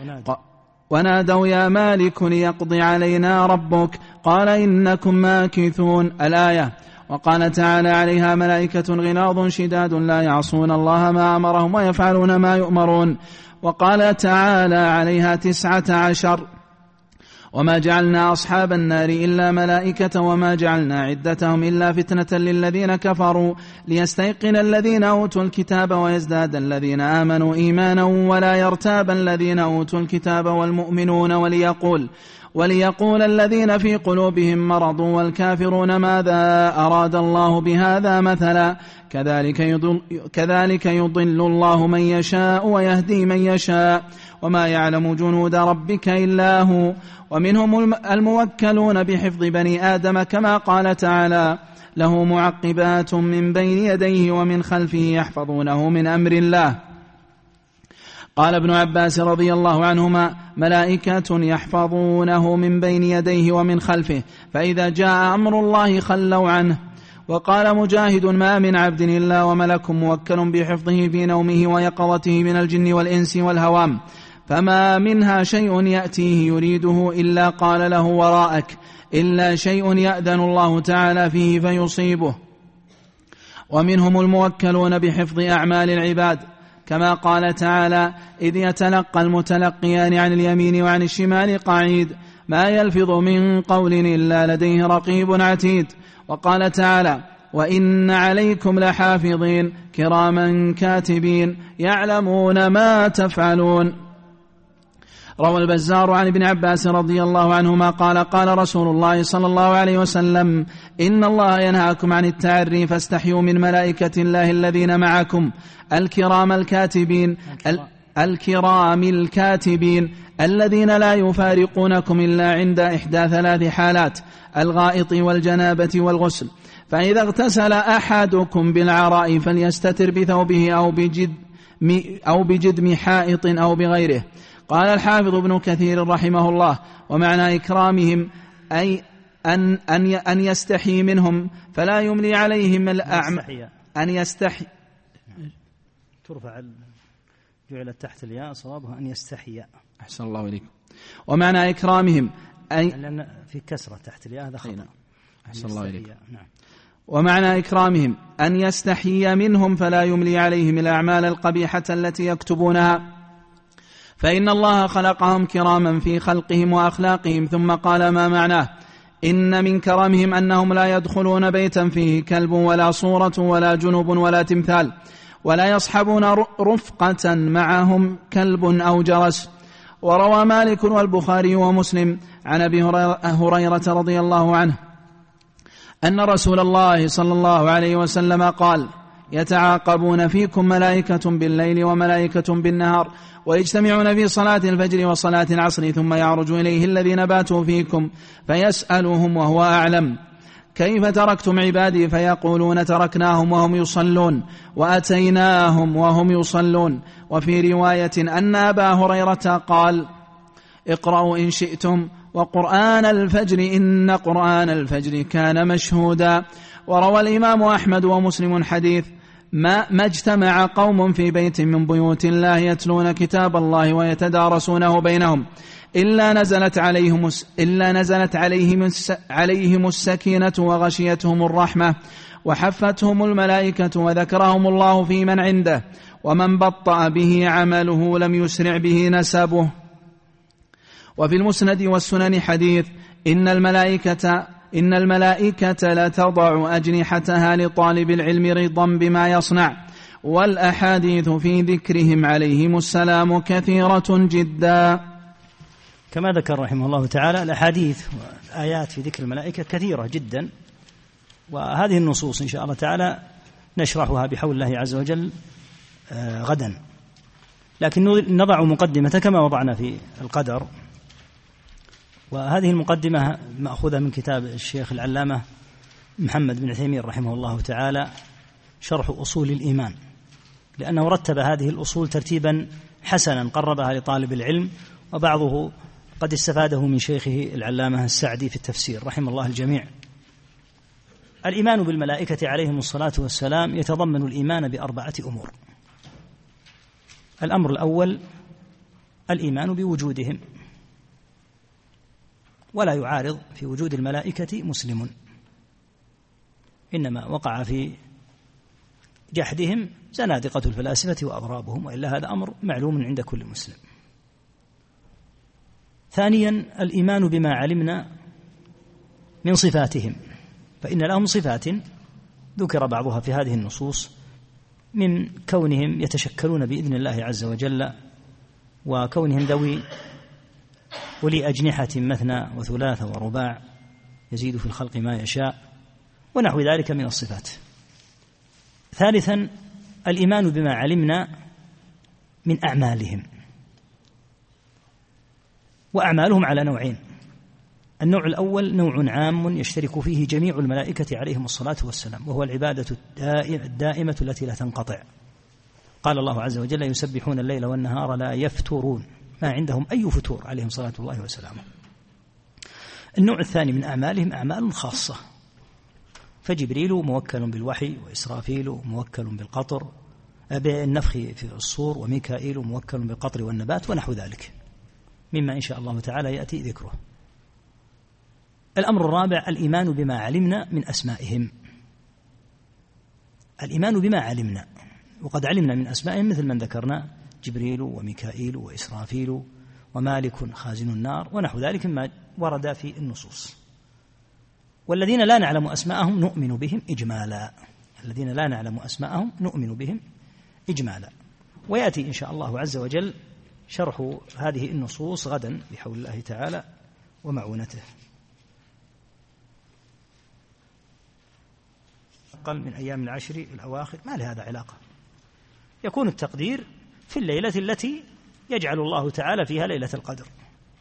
ونادوا يا مالك ليقضي علينا ربك. قال إنكم ماكثون. الآية. وقال تعالى عليها ملائكة غلاظ شداد لا يعصون الله ما أمرهم ويفعلون ما يؤمرون. وقال تعالى عليها تسعة عشر. وما جعلنا أصحاب النار إلا ملائكة وما جعلنا عدتهم إلا فتنة للذين كفروا ليستيقن الذين أوتوا الكتاب ويزداد الذين آمنوا إيمانا ولا يرتاب الذين أوتوا الكتاب والمؤمنون وليقول وليقول الذين في قلوبهم مرض والكافرون ماذا أراد الله بهذا مثلا؟ كذلك يضل, كذلك يضل الله من يشاء ويهدي من يشاء. وما يعلم جنود ربك إلا هو. ومنهم الموكلون بحفظ بني آدم كما قال تعالى له معقبات من بين يديه ومن خلفه يحفظونه من أمر الله. قال ابن عباس رضي الله عنهما ملائكة يحفظونه من بين يديه ومن خلفه فإذا جاء أمر الله خلوا عنه. وقال مجاهد ما من عبد إلا وملك موكل بحفظه في نومه ويقظته من الجن والإنس والهوام. فما منها شيء يأتيه يريده إلا قال له وراءك إلا شيء يأذن الله تعالى فيه فيصيبه. ومنهم الموكلون بحفظ أعمال العباد كما قال تعالى إذ يتلقى المتلقيان عن اليمين وعن الشمال قعيد ما يلفظ من قول إلا لديه رقيب عتيد. وقال تعالى وإن عليكم لحافظين كراما كاتبين يعلمون ما تفعلون. روى البزار عن ابن عباس رضي الله عنهما قال قال رسول الله صلى الله عليه وسلم إن الله ينهاكم عن التعري فاستحيوا من ملائكة الله الذين معكم الكرام الكاتبين الكرام الكاتبين الذين لا يفارقونكم إلا عند إحدى ثلاث حالات الغائط والجنابة والغسل. فإذا اغتسل أحدكم بالعراء فليستتر بثوبه أو بجد أو بجدم حائط أو بغيره. قال الحافظ ابن كثير رحمه الله ومعنى إكرامهم أي أن أن أن يستحي منهم فلا يملي عليهم الأعمى أن يستحي ترفع جعلت تحت الياء صوابها أن يستحي. أحسن الله إليكم. ومعنى إكرامهم أي لأن في كسرة تحت الياء هذا خطأ. نعم. أحسن الله إليكم. نعم. ومعنى إكرامهم أن يستحيي منهم فلا يملي عليهم الأعمال القبيحة التي يكتبونها. فإن الله خلقهم كراما في خلقهم وأخلاقهم ثم قال ما معناه؟ إن من كرمهم أنهم لا يدخلون بيتا فيه كلب ولا صورة ولا جنوب ولا تمثال ولا يصحبون رفقة معهم كلب أو جرس. وروى مالك والبخاري ومسلم عن أبي هريرة رضي الله عنه أن رسول الله صلى الله عليه وسلم قال يتعاقبون فيكم ملائكة بالليل وملائكة بالنهار ويجتمعون في صلاة الفجر وصلاة العصر ثم يعرج إليه الذين باتوا فيكم فيسألهم وهو أعلم. كيف تركتم عبادي؟ فيقولون تركناهم وهم يصلون وأتيناهم وهم يصلون. وفي رواية أن أبا هريرة قال اقرأوا إن شئتم وقرآن الفجر إن قرآن الفجر كان مشهودا. وروى الإمام أحمد ومسلم حديث ما, ما اجتمع قوم في بيت من بيوت الله يتلون كتاب الله ويتدارسونه بينهم إلا نزلت عليهم إلا نزلت عليهم عليهم السكينة وغشيتهم الرحمة وحفتهم الملائكة وذكرهم الله في من عنده ومن بطأ به عمله لم يسرع به نسبه. وفي المسند والسنن حديث إن الملائكة إن الملائكة لتضع أجنحتها لطالب العلم رضا بما يصنع والأحاديث في ذكرهم عليهم السلام كثيرة جدا. كما ذكر رحمه الله تعالى الأحاديث والآيات في ذكر الملائكة كثيرة جدا وهذه النصوص إن شاء الله تعالى نشرحها بحول الله عز وجل آه، غدا. لكن نضع مقدمة كما وضعنا في القدر. وهذه المقدمة مأخوذة من كتاب الشيخ العلامة محمد بن عثيمين رحمه الله تعالى شرح أصول الإيمان. لأنه رتب هذه الأصول ترتيبا حسنا قربها لطالب العلم وبعضه قد استفاده من شيخه العلامة السعدي في التفسير رحم الله الجميع. الإيمان بالملائكة عليهم الصلاة والسلام يتضمن الإيمان بأربعة أمور. الأمر الأول الإيمان بوجودهم. ولا يعارض في وجود الملائكة مسلم. إنما وقع في جحدهم زنادقة الفلاسفة وأضرابهم وإلا هذا أمر معلوم عند كل مسلم. ثانيا الإيمان بما علمنا من صفاتهم. فإن لهم صفات ذكر بعضها في هذه النصوص من كونهم يتشكلون بإذن الله عز وجل وكونهم ذوي ولي أجنحة مثنى وثلاث ورباع يزيد في الخلق ما يشاء ونحو ذلك من الصفات. ثالثا الإيمان بما علمنا من أعمالهم. وأعمالهم على نوعين. النوع الأول نوع عام يشترك فيه جميع الملائكة عليهم الصلاة والسلام وهو العبادة الدائمة التي لا تنقطع. قال الله عز وجل يسبحون الليل والنهار لا يفترون. ما عندهم أي فتور عليهم صلاة الله وسلامه. النوع الثاني من أعمالهم أعمال خاصة. فجبريل موكل بالوحي وإسرافيل موكل بالقطر بالنفخ في الصور وميكائيل موكل بالقطر والنبات ونحو ذلك. مما إن شاء الله تعالى يأتي ذكره. الأمر الرابع الإيمان بما علمنا من أسمائهم. الإيمان بما علمنا وقد علمنا من أسمائهم مثل من ذكرنا. جبريل وميكائيل وإسرافيل ومالك خازن النار ونحو ذلك مما ورد في النصوص. والذين لا نعلم أسماءهم نؤمن بهم إجمالا. الذين لا نعلم أسماءهم نؤمن بهم إجمالا. ويأتي إن شاء الله عز وجل شرح هذه النصوص غدا بحول الله تعالى ومعونته. أقل من أيام العشر الأواخر. ما لهذا علاقة؟ يكون التقدير في الليلة التي يجعل الله تعالى فيها ليلة القدر.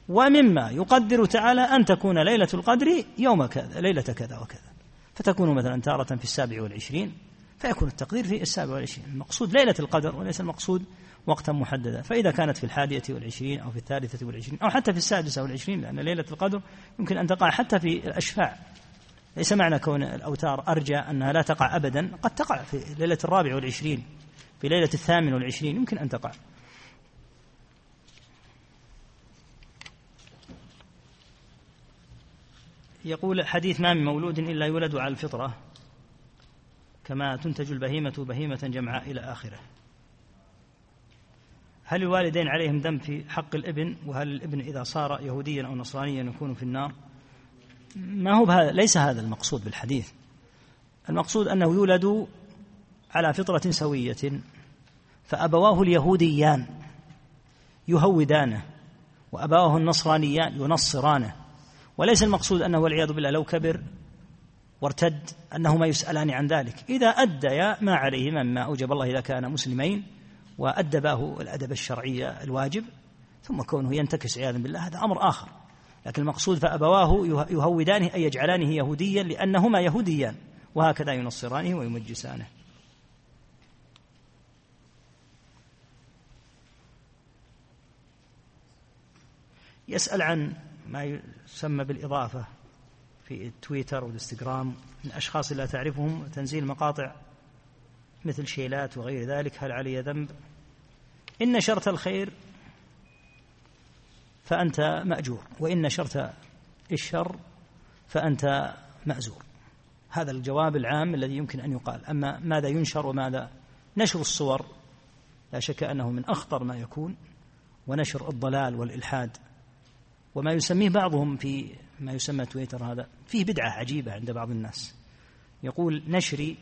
ومما يقدر تعالى أن تكون ليلة القدر يوم كذا ليلة كذا وكذا. فتكون مثلا تارة في السابع والعشرين فيكون التقدير في السابع والعشرين. المقصود ليلة القدر وليس المقصود وقتا محددا. فإذا كانت في الحادية والعشرين أو في الثالثة والعشرين أو حتى في السادسة والعشرين لأن ليلة القدر يمكن أن تقع حتى في الأشفاع. ليس معنى كون الأوتار أرجى أنها لا تقع أبدا قد تقع في ليلة الرابع والعشرين. في ليلة الثامن والعشرين يمكن أن تقع. يقول حديث ما من مولود إلا يولد على الفطرة كما تنتج البهيمة بهيمة جمعاء إلى آخره. هل الوالدين عليهم ذنب في حق الإبن؟ وهل الإبن إذا صار يهوديا أو نصرانيا يكون في النار؟ ما هو بهذا ليس هذا المقصود بالحديث. المقصود أنه يولد على فطرة سوية فأبواه اليهوديان يهودانه وأبواه النصرانيان ينصرانه. وليس المقصود أنه والعياذ بالله لو كبر وارتد أنهما يسألان عن ذلك. إذا أديا ما عليهما مما أوجب الله إذا كان مسلمين وأدباه الأدب الشرعي الواجب ثم كونه ينتكس عياذا بالله هذا أمر آخر. لكن المقصود فأبواه يهودانه أي يجعلانه يهوديا لأنهما يهوديان وهكذا ينصرانه ويمجسانه. يسأل عن ما يسمى بالإضافة في تويتر والإنستغرام من أشخاص لا تعرفهم تنزيل مقاطع مثل شيلات وغير ذلك هل علي ذنب؟ إن نشرت الخير فأنت مأجور وإن نشرت الشر فأنت مأزور. هذا الجواب العام الذي يمكن أن يقال. أما ماذا ينشر وماذا نشر الصور لا شك أنه من أخطر ما يكون ونشر الضلال والإلحاد وما يسميه بعضهم في ما يسمى تويتر هذا فيه بدعة عجيبة عند بعض الناس. يقول نشري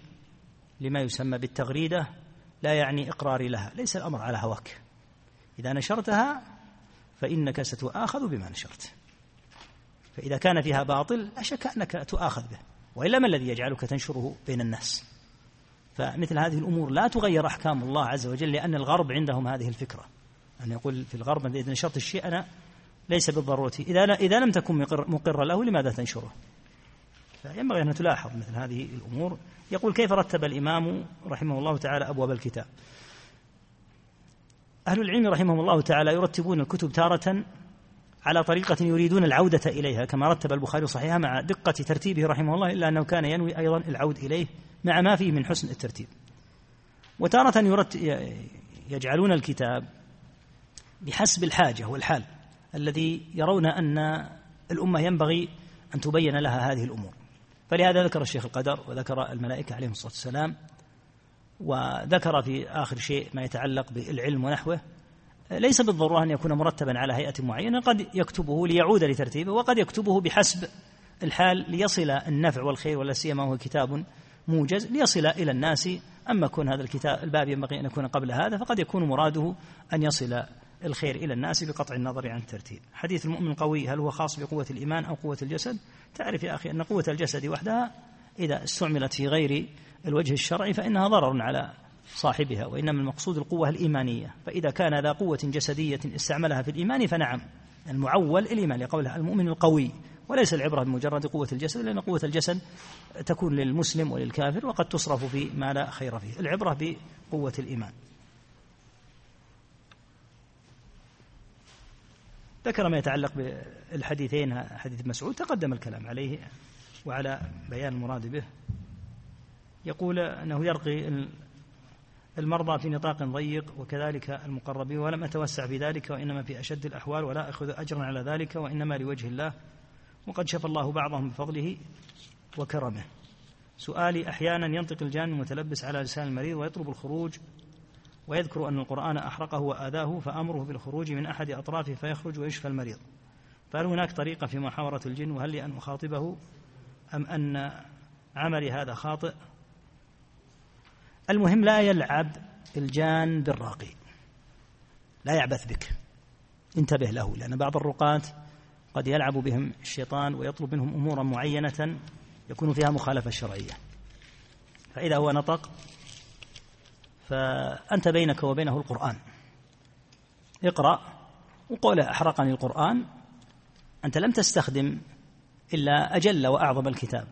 لما يسمى بالتغريدة لا يعني إقراري لها ليس الأمر على هواك. إذا نشرتها فإنك ستؤاخذ بما نشرت. فإذا كان فيها باطل لا شك أنك تؤاخذ به وإلا ما الذي يجعلك تنشره بين الناس؟ فمثل هذه الأمور لا تغير أحكام الله عز وجل لأن الغرب عندهم هذه الفكرة. أن يقول في الغرب إذا نشرت الشيء أنا ليس بالضرورة. إذا إذا لم تكن مقرا له لماذا تنشره؟ فينبغي أن تلاحظ مثل هذه الأمور. يقول كيف رتب الإمام رحمه الله تعالى أبواب الكتاب؟ أهل العلم رحمهم الله تعالى يرتبون الكتب تارة على طريقة يريدون العودة إليها كما رتب البخاري صحيحة مع دقة ترتيبه رحمه الله إلا أنه كان ينوي أيضا العود إليه مع ما فيه من حسن الترتيب. وتارة يجعلون الكتاب بحسب الحاجة والحال. الذي يرون أن الأمة ينبغي أن تبين لها هذه الأمور. فلهذا ذكر الشيخ القدر وذكر الملائكة عليهم الصلاة والسلام وذكر في آخر شيء ما يتعلق بالعلم ونحوه. ليس بالضرورة أن يكون مرتبا على هيئة معينة قد يكتبه ليعود لترتيبه وقد يكتبه بحسب الحال ليصل النفع والخير ولا سيما هو كتاب موجز ليصل إلى الناس. أما كون هذا الكتاب الباب ينبغي أن يكون قبل هذا فقد يكون مراده أن يصل الخير إلى الناس بقطع النظر عن الترتيب. حديث المؤمن القوي هل هو خاص بقوة الإيمان أو قوة الجسد؟ تعرف يا أخي أن قوة الجسد وحدها إذا استعملت في غير الوجه الشرعي فإنها ضرر على صاحبها وإنما المقصود القوة الإيمانية. فإذا كان ذا قوة جسدية استعملها في الإيمان فنعم المعول الإيمان. لقولها المؤمن القوي وليس العبرة بمجرد قوة الجسد لأن قوة الجسد تكون للمسلم وللكافر وقد تصرف في ما لا خير فيه. العبرة بقوة الإيمان. ذكر ما يتعلق بالحديثين حديث مسعود تقدم الكلام عليه وعلى بيان المراد به. يقول أنه يرقي المرضى في نطاق ضيق وكذلك المقربين ولم أتوسع في ذلك وإنما في أشد الأحوال ولا أخذ أجرا على ذلك وإنما لوجه الله. وقد شفى الله بعضهم بفضله وكرمه. سؤالي أحيانا ينطق الجان المتلبس على لسان المريض ويطلب الخروج ويذكر أن القرآن أحرقه وآذاه فأمره بالخروج من أحد أطرافه فيخرج ويشفى المريض. فهل هناك طريقة في محاورة الجن وهل لي أن أخاطبه أم أن عملي هذا خاطئ؟ المهم لا يلعب الجان بالراقي. لا يعبث بك. انتبه له لأن بعض الرقاة قد يلعب بهم الشيطان ويطلب منهم أمورا معينة يكون فيها مخالفة شرعية. فإذا هو نطق فأنت بينك وبينه القرآن. اقرأ وقوله أحرقني القرآن. أنت لم تستخدم إلا أجل وأعظم الكتاب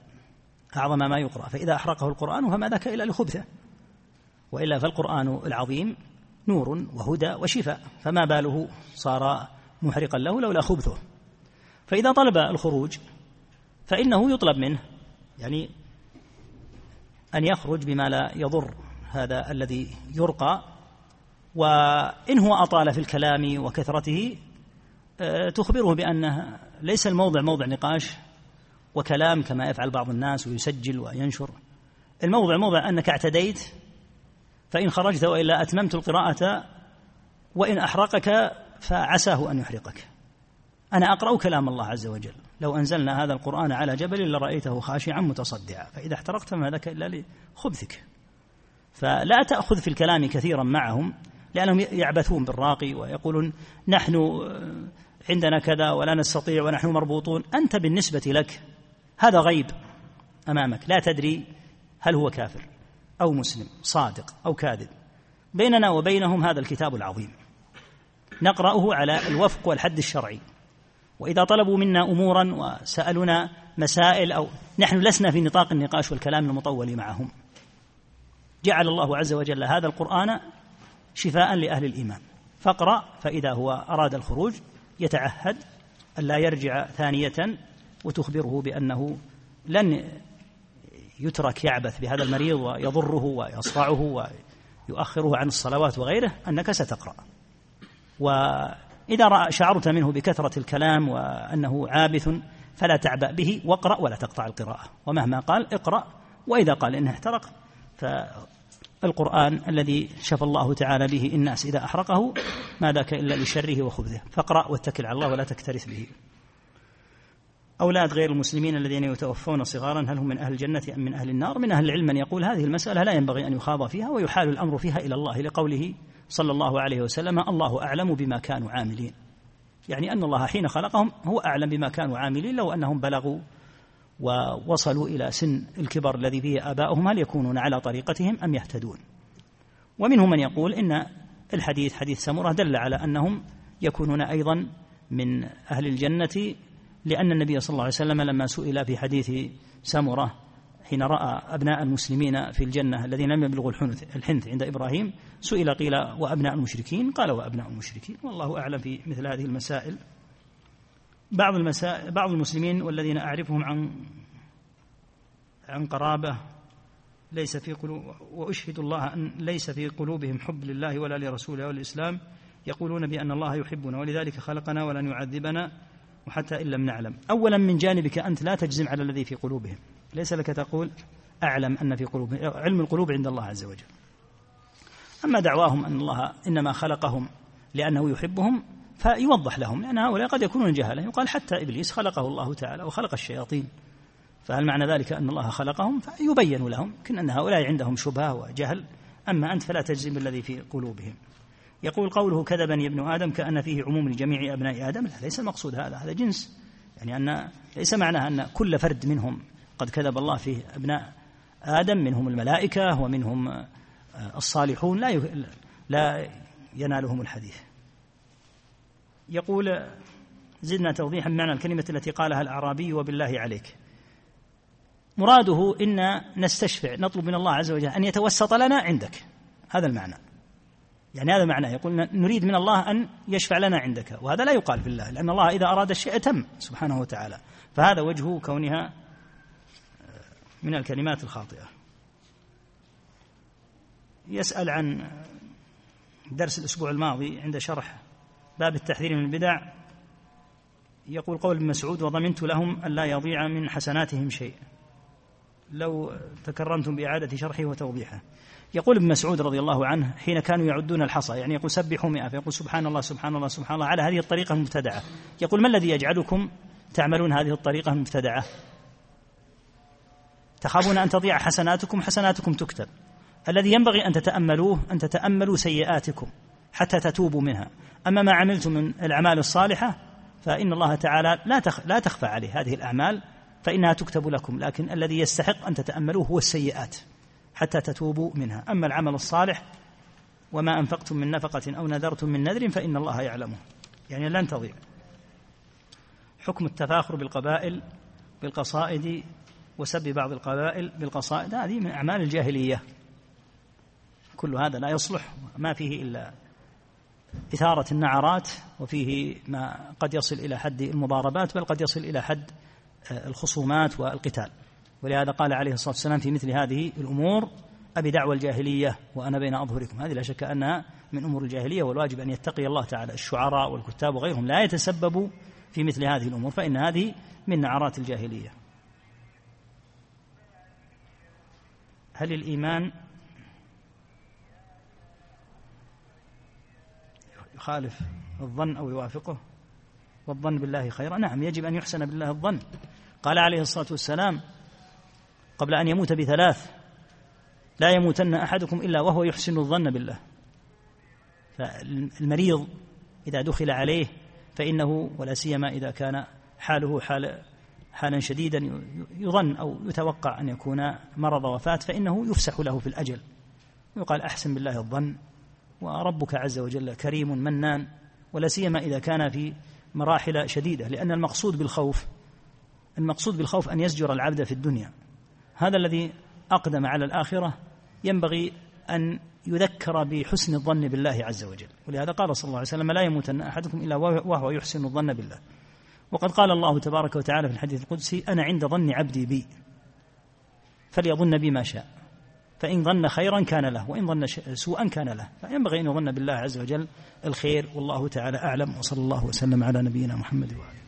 أعظم ما يقرأ. فإذا أحرقه القرآن فما ذاك إلا لخبثة وإلا فالقرآن العظيم نور وهدى وشفاء. فما باله صار محرقا له لولا خبثه. فإذا طلب الخروج فإنه يطلب منه يعني أن يخرج بما لا يضر. هذا الذي يرقى. وإن هو أطال في الكلام وكثرته آه، تخبره بأنه ليس الموضع موضع نقاش وكلام كما يفعل بعض الناس ويسجل وينشر. الموضع موضع أنك اعتديت فإن خرجت وإلا أتممت القراءة وإن أحرقك فعساه أن يحرقك. أنا أقرأ كلام الله عز وجل. لو أنزلنا هذا القرآن على جبل لرأيته خاشعا متصدعا. فإذا احترقت فما ذاك إلا لخبثك. فلا تأخذ في الكلام كثيرا معهم لأنهم يعبثون بالراقي ويقولون نحن عندنا كذا ولا نستطيع ونحن مربوطون. أنت بالنسبة لك هذا غيب أمامك. لا تدري هل هو كافر أو مسلم صادق أو كاذب. بيننا وبينهم هذا الكتاب العظيم. نقرأه على الوفق والحد الشرعي. وإذا طلبوا منا أمورا وسألونا مسائل أو نحن لسنا في نطاق النقاش والكلام المطول معهم. جعل الله عز وجل هذا القرآن شفاء لأهل الإيمان. فاقرأ فإذا هو أراد الخروج يتعهد ألا يرجع ثانية وتخبره بأنه لن يترك يعبث بهذا المريض ويضره ويصرعه ويؤخره عن الصلوات وغيره أنك ستقرأ. وإذا شعرت منه بكثرة الكلام وأنه عابث فلا تعبأ به واقرأ ولا تقطع القراءة. ومهما قال اقرأ وإذا قال إنه احترق فالقرآن الذي شفى الله تعالى به الناس إذا أحرقه ما ذاك إلا لشره وخبثه. فاقرأ واتكل على الله ولا تكترث به. أولاد غير المسلمين الذين يتوفون صغارا هل هم من أهل الجنة أم من أهل النار؟ من أهل العلم من يقول هذه المسألة لا ينبغي أن يخاض فيها ويحال الأمر فيها إلى الله لقوله صلى الله عليه وسلم الله أعلم بما كانوا عاملين. يعني أن الله حين خلقهم هو أعلم بما كانوا عاملين لو أنهم بلغوا ووصلوا إلى سن الكبر الذي فيه آباؤهم هل يكونون على طريقتهم أم يهتدون. ومنهم من يقول إن الحديث حديث سمرة دل على أنهم يكونون أيضا من أهل الجنة لأن النبي صلى الله عليه وسلم لما سئل في حديث سمرة حين رأى أبناء المسلمين في الجنة الذين لم يبلغوا الحنث عند إبراهيم سئل قيل وأبناء المشركين؟ قال وأبناء المشركين. والله أعلم في مثل هذه المسائل. بعض المسائل بعض المسلمين والذين أعرفهم عن عن قرابة ليس في قلوب وأشهد الله أن ليس في قلوبهم حب لله ولا لرسوله ولا الإسلام يقولون بأن الله يحبنا ولذلك خلقنا ولن يعذبنا وحتى إن لم نعلم. أولا من جانبك أنت لا تجزم على الذي في قلوبهم. ليس لك تقول أعلم أن في قلوبهم علم القلوب عند الله عز وجل. أما دعواهم أن الله إنما خلقهم لأنه يحبهم فيوضح لهم لأن هؤلاء قد يكونون جهلة. يقال حتى إبليس خلقه الله تعالى وخلق الشياطين. فهل معنى ذلك أن الله خلقهم؟ فيبين لهم يمكن أن هؤلاء عندهم شبهة وجهل. أما أنت فلا تجزم بالذي في قلوبهم. يقول قوله كذبني ابن آدم كأن فيه عموم لجميع أبناء آدم. لا ليس المقصود هذا هذا جنس. يعني أن ليس معناه أن كل فرد منهم قد كذب الله فيه أبناء آدم. منهم الملائكة ومنهم آه، الصالحون. لا لا ينالهم الحديث. يقول زدنا توضيحا معنى الكلمة التي قالها الأعرابي وبالله عليك. مراده إن نستشفع نطلب من الله عز وجل أن يتوسط لنا عندك. هذا المعنى. يعني هذا معناه يقول نريد من الله أن يشفع لنا عندك. وهذا لا يقال في الله لأن الله إذا أراد الشيء تم سبحانه وتعالى. فهذا وجه كونها من الكلمات الخاطئة. يسأل عن درس الأسبوع الماضي عند شرح باب التحذير من البدع. يقول قول ابن مسعود وضمنت لهم أن لا يضيع من حسناتهم شيء. لو تكرمتم بإعادة شرحه وتوضيحه. يقول ابن مسعود رضي الله عنه حين كانوا يعدون الحصى يعني يقول سبحوا مئة فيقول سبحان الله سبحان الله سبحان الله على هذه الطريقة المبتدعة. يقول ما الذي يجعلكم تعملون هذه الطريقة المبتدعة؟ تخافون أن تضيع حسناتكم حسناتكم تكتب. الذي ينبغي أن تتأملوه أن تتأملوا سيئاتكم حتى تتوبوا منها. أما ما عملتم من الأعمال الصالحة فإن الله تعالى لا لا تخفى عليه هذه الأعمال فإنها تكتب لكم لكن الذي يستحق أن تتأملوه هو السيئات حتى تتوبوا منها. أما العمل الصالح وما أنفقتم من نفقة أو نذرتم من نذر فإن الله يعلمه. يعني لن تضيع. حكم التفاخر بالقبائل بالقصائد وسب بعض القبائل بالقصائد هذه من أعمال الجاهلية. كل هذا لا يصلح ما فيه إلا إثارة النعرات وفيه ما قد يصل إلى حد المضاربات بل قد يصل إلى حد آه، الخصومات والقتال. ولهذا قال عليه الصلاة والسلام في مثل هذه الأمور أبي دعوى الجاهلية وأنا بين أظهركم. هذه لا شك أنها من أمور الجاهلية والواجب أن يتقي الله تعالى. الشعراء والكتاب وغيرهم لا يتسببوا في مثل هذه الأمور فإن هذه من نعرات الجاهلية. هل الإيمان يخالف الظن أو يوافقه والظن بالله خيرا نعم يجب أن يحسن بالله الظن. قال عليه الصلاة والسلام قبل أن يموت بثلاث لا يموتن أحدكم إلا وهو يحسن الظن بالله. فالمريض إذا دخل عليه فإنه ولا سيما إذا كان حاله حال حالا شديدا يظن أو يتوقع أن يكون مرض وفاة فإنه يفسح له في الأجل. ويقال أحسن بالله الظن وربك عز وجل كريم منان ولا سيما إذا كان في مراحل شديدة لأن المقصود بالخوف المقصود بالخوف أن يزجر العبد في الدنيا. هذا الذي أقدم على الآخرة ينبغي أن يذكر بحسن الظن بالله عز وجل. ولهذا قال صلى الله عليه وسلم لا يموتن أحدكم إلا وهو يحسن الظن بالله. وقد قال الله تبارك وتعالى في الحديث القدسي أنا عند ظن عبدي بي فليظن بي ما شاء. فإن ظن خيرا كان له وإن ظن سوءا كان له. فينبغي أن يظن بالله عز وجل الخير والله تعالى أعلم وصلى الله وسلم على نبينا محمد وسلم